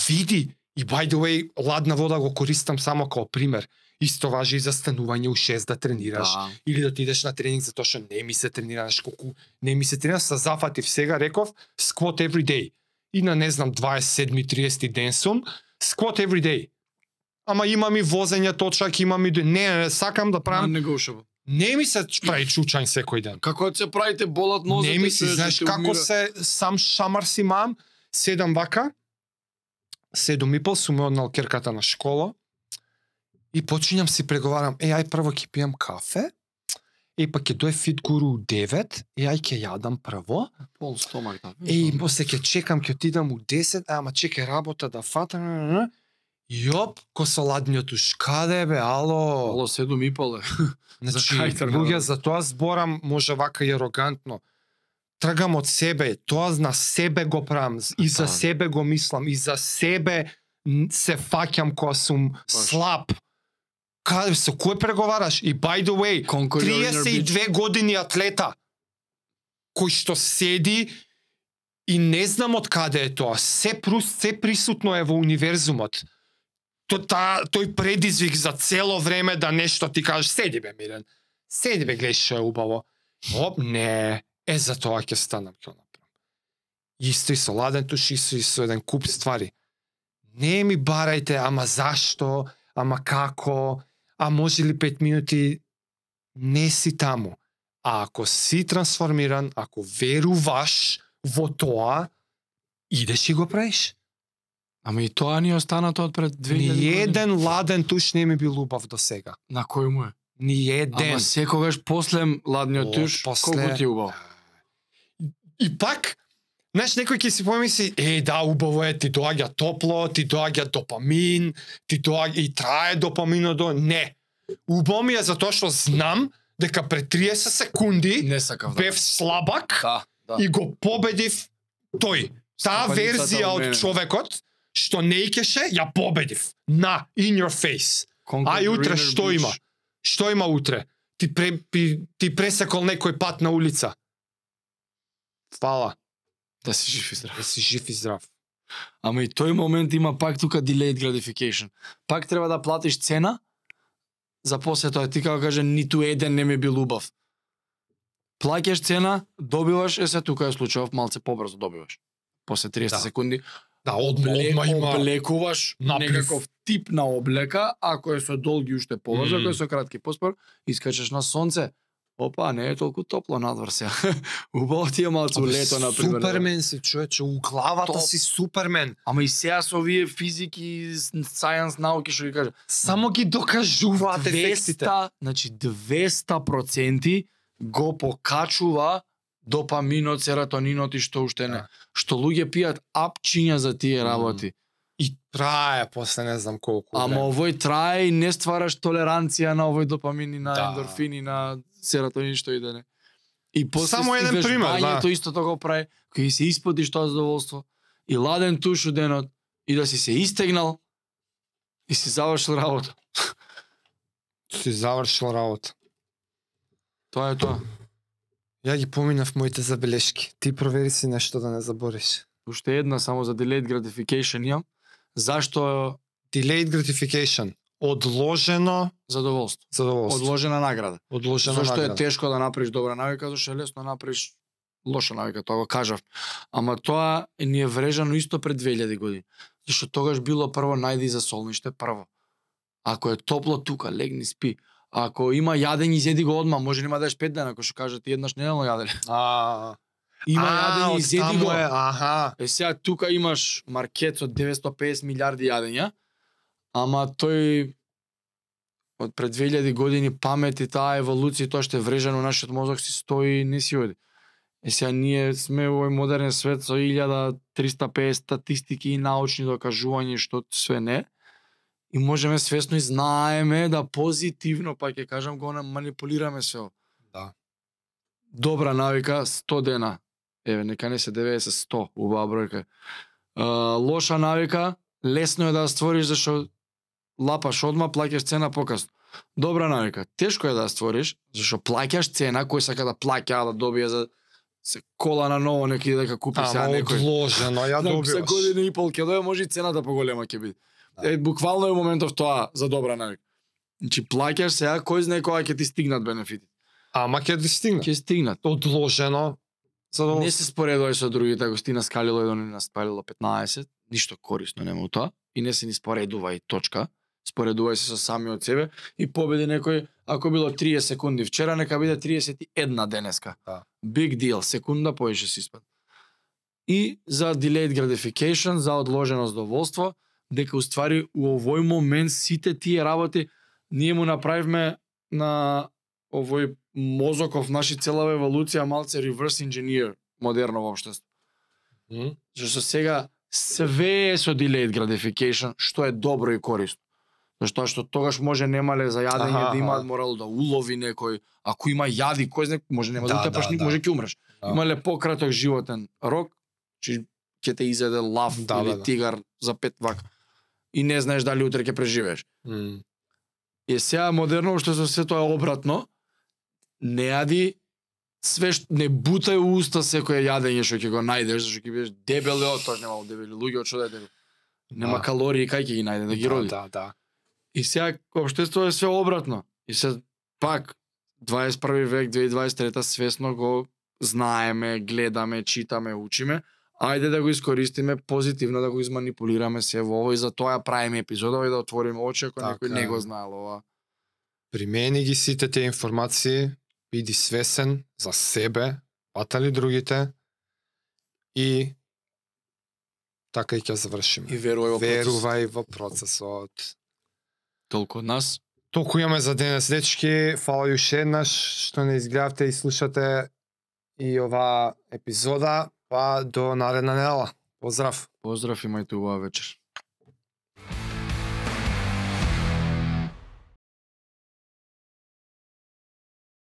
Види и by the way, ладна вода го користам само како пример. Исто важи и за станување у 6 да тренираш Да. или да отидеш на тренинг затоа што не ми се тренира, знаеш колку не ми се тренира, се зафатив сега, реков, squat every day. И на не знам 27-30 ден сум, squat every day. Ама имам и возење точак, имам и не, сакам да правам. Не го. Не ми се прави чучањ секој ден. Како да се правите болат нозете? Не ми се, се- знаеш како умира. се сам шамар си мам, седам вака, седум и пол, сум однал керката на школа и почињам си преговарам, е, ај прво ќе пијам кафе, е, па ќе дое фит гуру у 9, е, ај ќе јадам прво, пол стомак да. е, и после ќе чекам, ќе отидам у 10, ама чекај работа да фатам, Јоп, ко со ладниот уш, каде бе, ало? Поло седум и пол е. Значи, луѓе, за тоа зборам, може вака и арогантно. Тргам од себе, тоа на себе го правам, и за Да. себе го мислам, и за себе се фаќам кога сум слаб. Каде со кој преговараш? И by the way, Conquer your inner bitch. 32 години атлета кој што седи и не знам од каде е тоа. Се прус, се присутно е во универзумот. То, та, тој предизвик за цело време да нешто ти кажеш, седи бе Мирен, седи бе гледај што е убаво. Оп, не, е за тоа ќе станам ќе направам. Исто и со ладен туш, исто и со еден куп ствари. Не ми барајте, ама зашто, ама како, а може ли 5 минути, не си таму. А ако си трансформиран, ако веруваш во тоа, идеш и го правиш. Ама и тоа ни е останато од пред 2000 Ни години. еден ладен туш не ми бил убав до сега. На кој му е? Ни еден. Ама секогаш после ладниот туш, после- колку ти е убаво? И пак, знаеш, некој ќе си помисли, е, да, убаво е, ти доаѓа топло, ти доаѓа допамин, ти доаѓа и трае допаминот до... Не. Убаво ми е затоа што знам дека пред 30 секунди Не сакав да. бев слабак Да, да. и го победив тој. Таа верзија од човекот што не икеше, ја победив. На, in your face. Ај the утре што има? Што има утре? Ти пре, ти пресекол некој пат на улица. Фала. Да си жив и здрав. Да си жив и здрав. Ама и тој момент има пак тука delayed gratification. Пак треба да платиш цена за после тоа. Ти како каже, ниту еден не ми бил убав. Плаќаш цена, добиваш, е се тука е случајов, малце побрзо добиваш. После 30 Да. секунди Да, одма, одма има... облекуваш наплив. некаков тип на облека, ако е со долги уште побрзо, ако е со кратки поспор, искачаш на сонце. Опа, не е толку топло надвор сега. Убаво ти е Абе, лето, например. да. Супермен си, човече, у главата Топ. си супермен. Ама и сега со овие физики, сајенс науки што ги кажа. Само ги докажуваат ефектите. 200, значи 200% го покачува допаминот, серотонинот и што уште не. Да. Што луѓе пијат апчиња за тие работи. И трае после не знам колку Ама време. овој трае и не ствараш толеранција на овој допамин и на Да. ендорфини, на серотонин што и да не. И после Само еден пример, да. исто тоа го прави, кога се исподиш тоа задоволство и ладен туш денот и да си се истегнал и си завршил работа. Си завршил работа. Тоа е тоа. Ја ги поминав моите забелешки. Ти провери си нешто да не забориш. Уште една само за delayed gratification имам. Зашто Delayed gratification. Одложено задоволство? задоволство. Одложена награда. Одложено Зошто е награда. тешко да направиш добра навика, зашто е лесно да направиш лоша навика, тоа го кажав. Ама тоа ни е врежано исто пред 2000 години. Зашто тогаш било прво најди за солниште прво. Ако е топло тука, легни спи. Ако има јадење, изеди го одма, може нема да еш пет дена, ако што кажат еднаш неделно јаделе. А, Има јадење, изеди го. Е, аха. Е сега тука имаш маркет со 950 милиарди јадења, ама тој од пред 2000 години памет и таа еволуција тоа што е врежано во нашиот мозок си стои и не си оди. Е сега ние сме во овој модерен свет со 1350 статистики и научни докажувања што све не. И можеме свесно и знаеме да позитивно, па ќе кажам, го манипулираме се. Да. Добра навика 100 дена. Еве, нека не се 90, 100, убава бројка. Лоша навика, лесно е да ја створиш зашто лапаш одма, плаќаш цена покасно. Добра навика, тешко е да ја створиш, зашто плаќаш цена, кој сака да плаќа, да добие за се кола на ново, неки дека купи сега Ама некој. одложено, ја Знам, за добиваш. година и пол ќе дојде, може и цената поголема ќе биде. Да. Е, буквално е моментов тоа за добра навика. Значи плаќаш сега, кој знае кога ќе ти стигнат бенефити. Ама ќе ти стигне. Ќе стигнат. Одложено. Не Задоволство. се споредувај со другите, ако ти наскалило едно не наспалило 15, ништо корисно нема у тоа и не се ни споредувај точка. Споредувај се со самиот себе и победи некој, ако било 30 секунди вчера, нека биде 31 денеска. Да. Big deal, секунда поише си испад. И за delayed gratification, за одложено задоволство, дека уствари у овој момент сите тие работи ние му направивме на овој мозоков, наши целава еволуција малце reverse engineer модерно во општество. М? Зашто сега све е со delayed gratification, што е добро и корисно. Зашто што тогаш може немале за јадење Аха, да имаат морало да улови некој, ако има јади, кој знае, може нема да, Да, утепаш, да, да. може ќе умреш. Да. Имале пократок животен рок, чи ќе те изеде лав Да, или да, да. тигар за пет вак. И не знаеш дали утре ќе преживееш. И сега модерно што со се тоа е обратно, не јади све што не бутај у уста секое јадење што ќе го најдеш, зашто ќе бидеш дебел тоа нема дебели луѓе од што да. Нема Да. калории кај ќе ги најде да ги роди. Да, да. И сега општеството е све обратно. И се пак 21 век, 2023 свесно го знаеме, гледаме, читаме, учиме. Ајде да го искористиме позитивно, да го изманипулираме се во ово и за тоа правиме епизодова и да отвориме очи ако Така некој не го знаел ова. Примени ги сите тие информации, биди свесен за себе, патали другите и така и ќе завршиме. И верувај во. Верувај во процесот. Толку од нас. Толку имаме за денес, дечки. Фала уште еднаш што не изгледавте и слушате и оваа епизода, па до наредна недела. Поздрав! Поздрав, имајте убава вечер.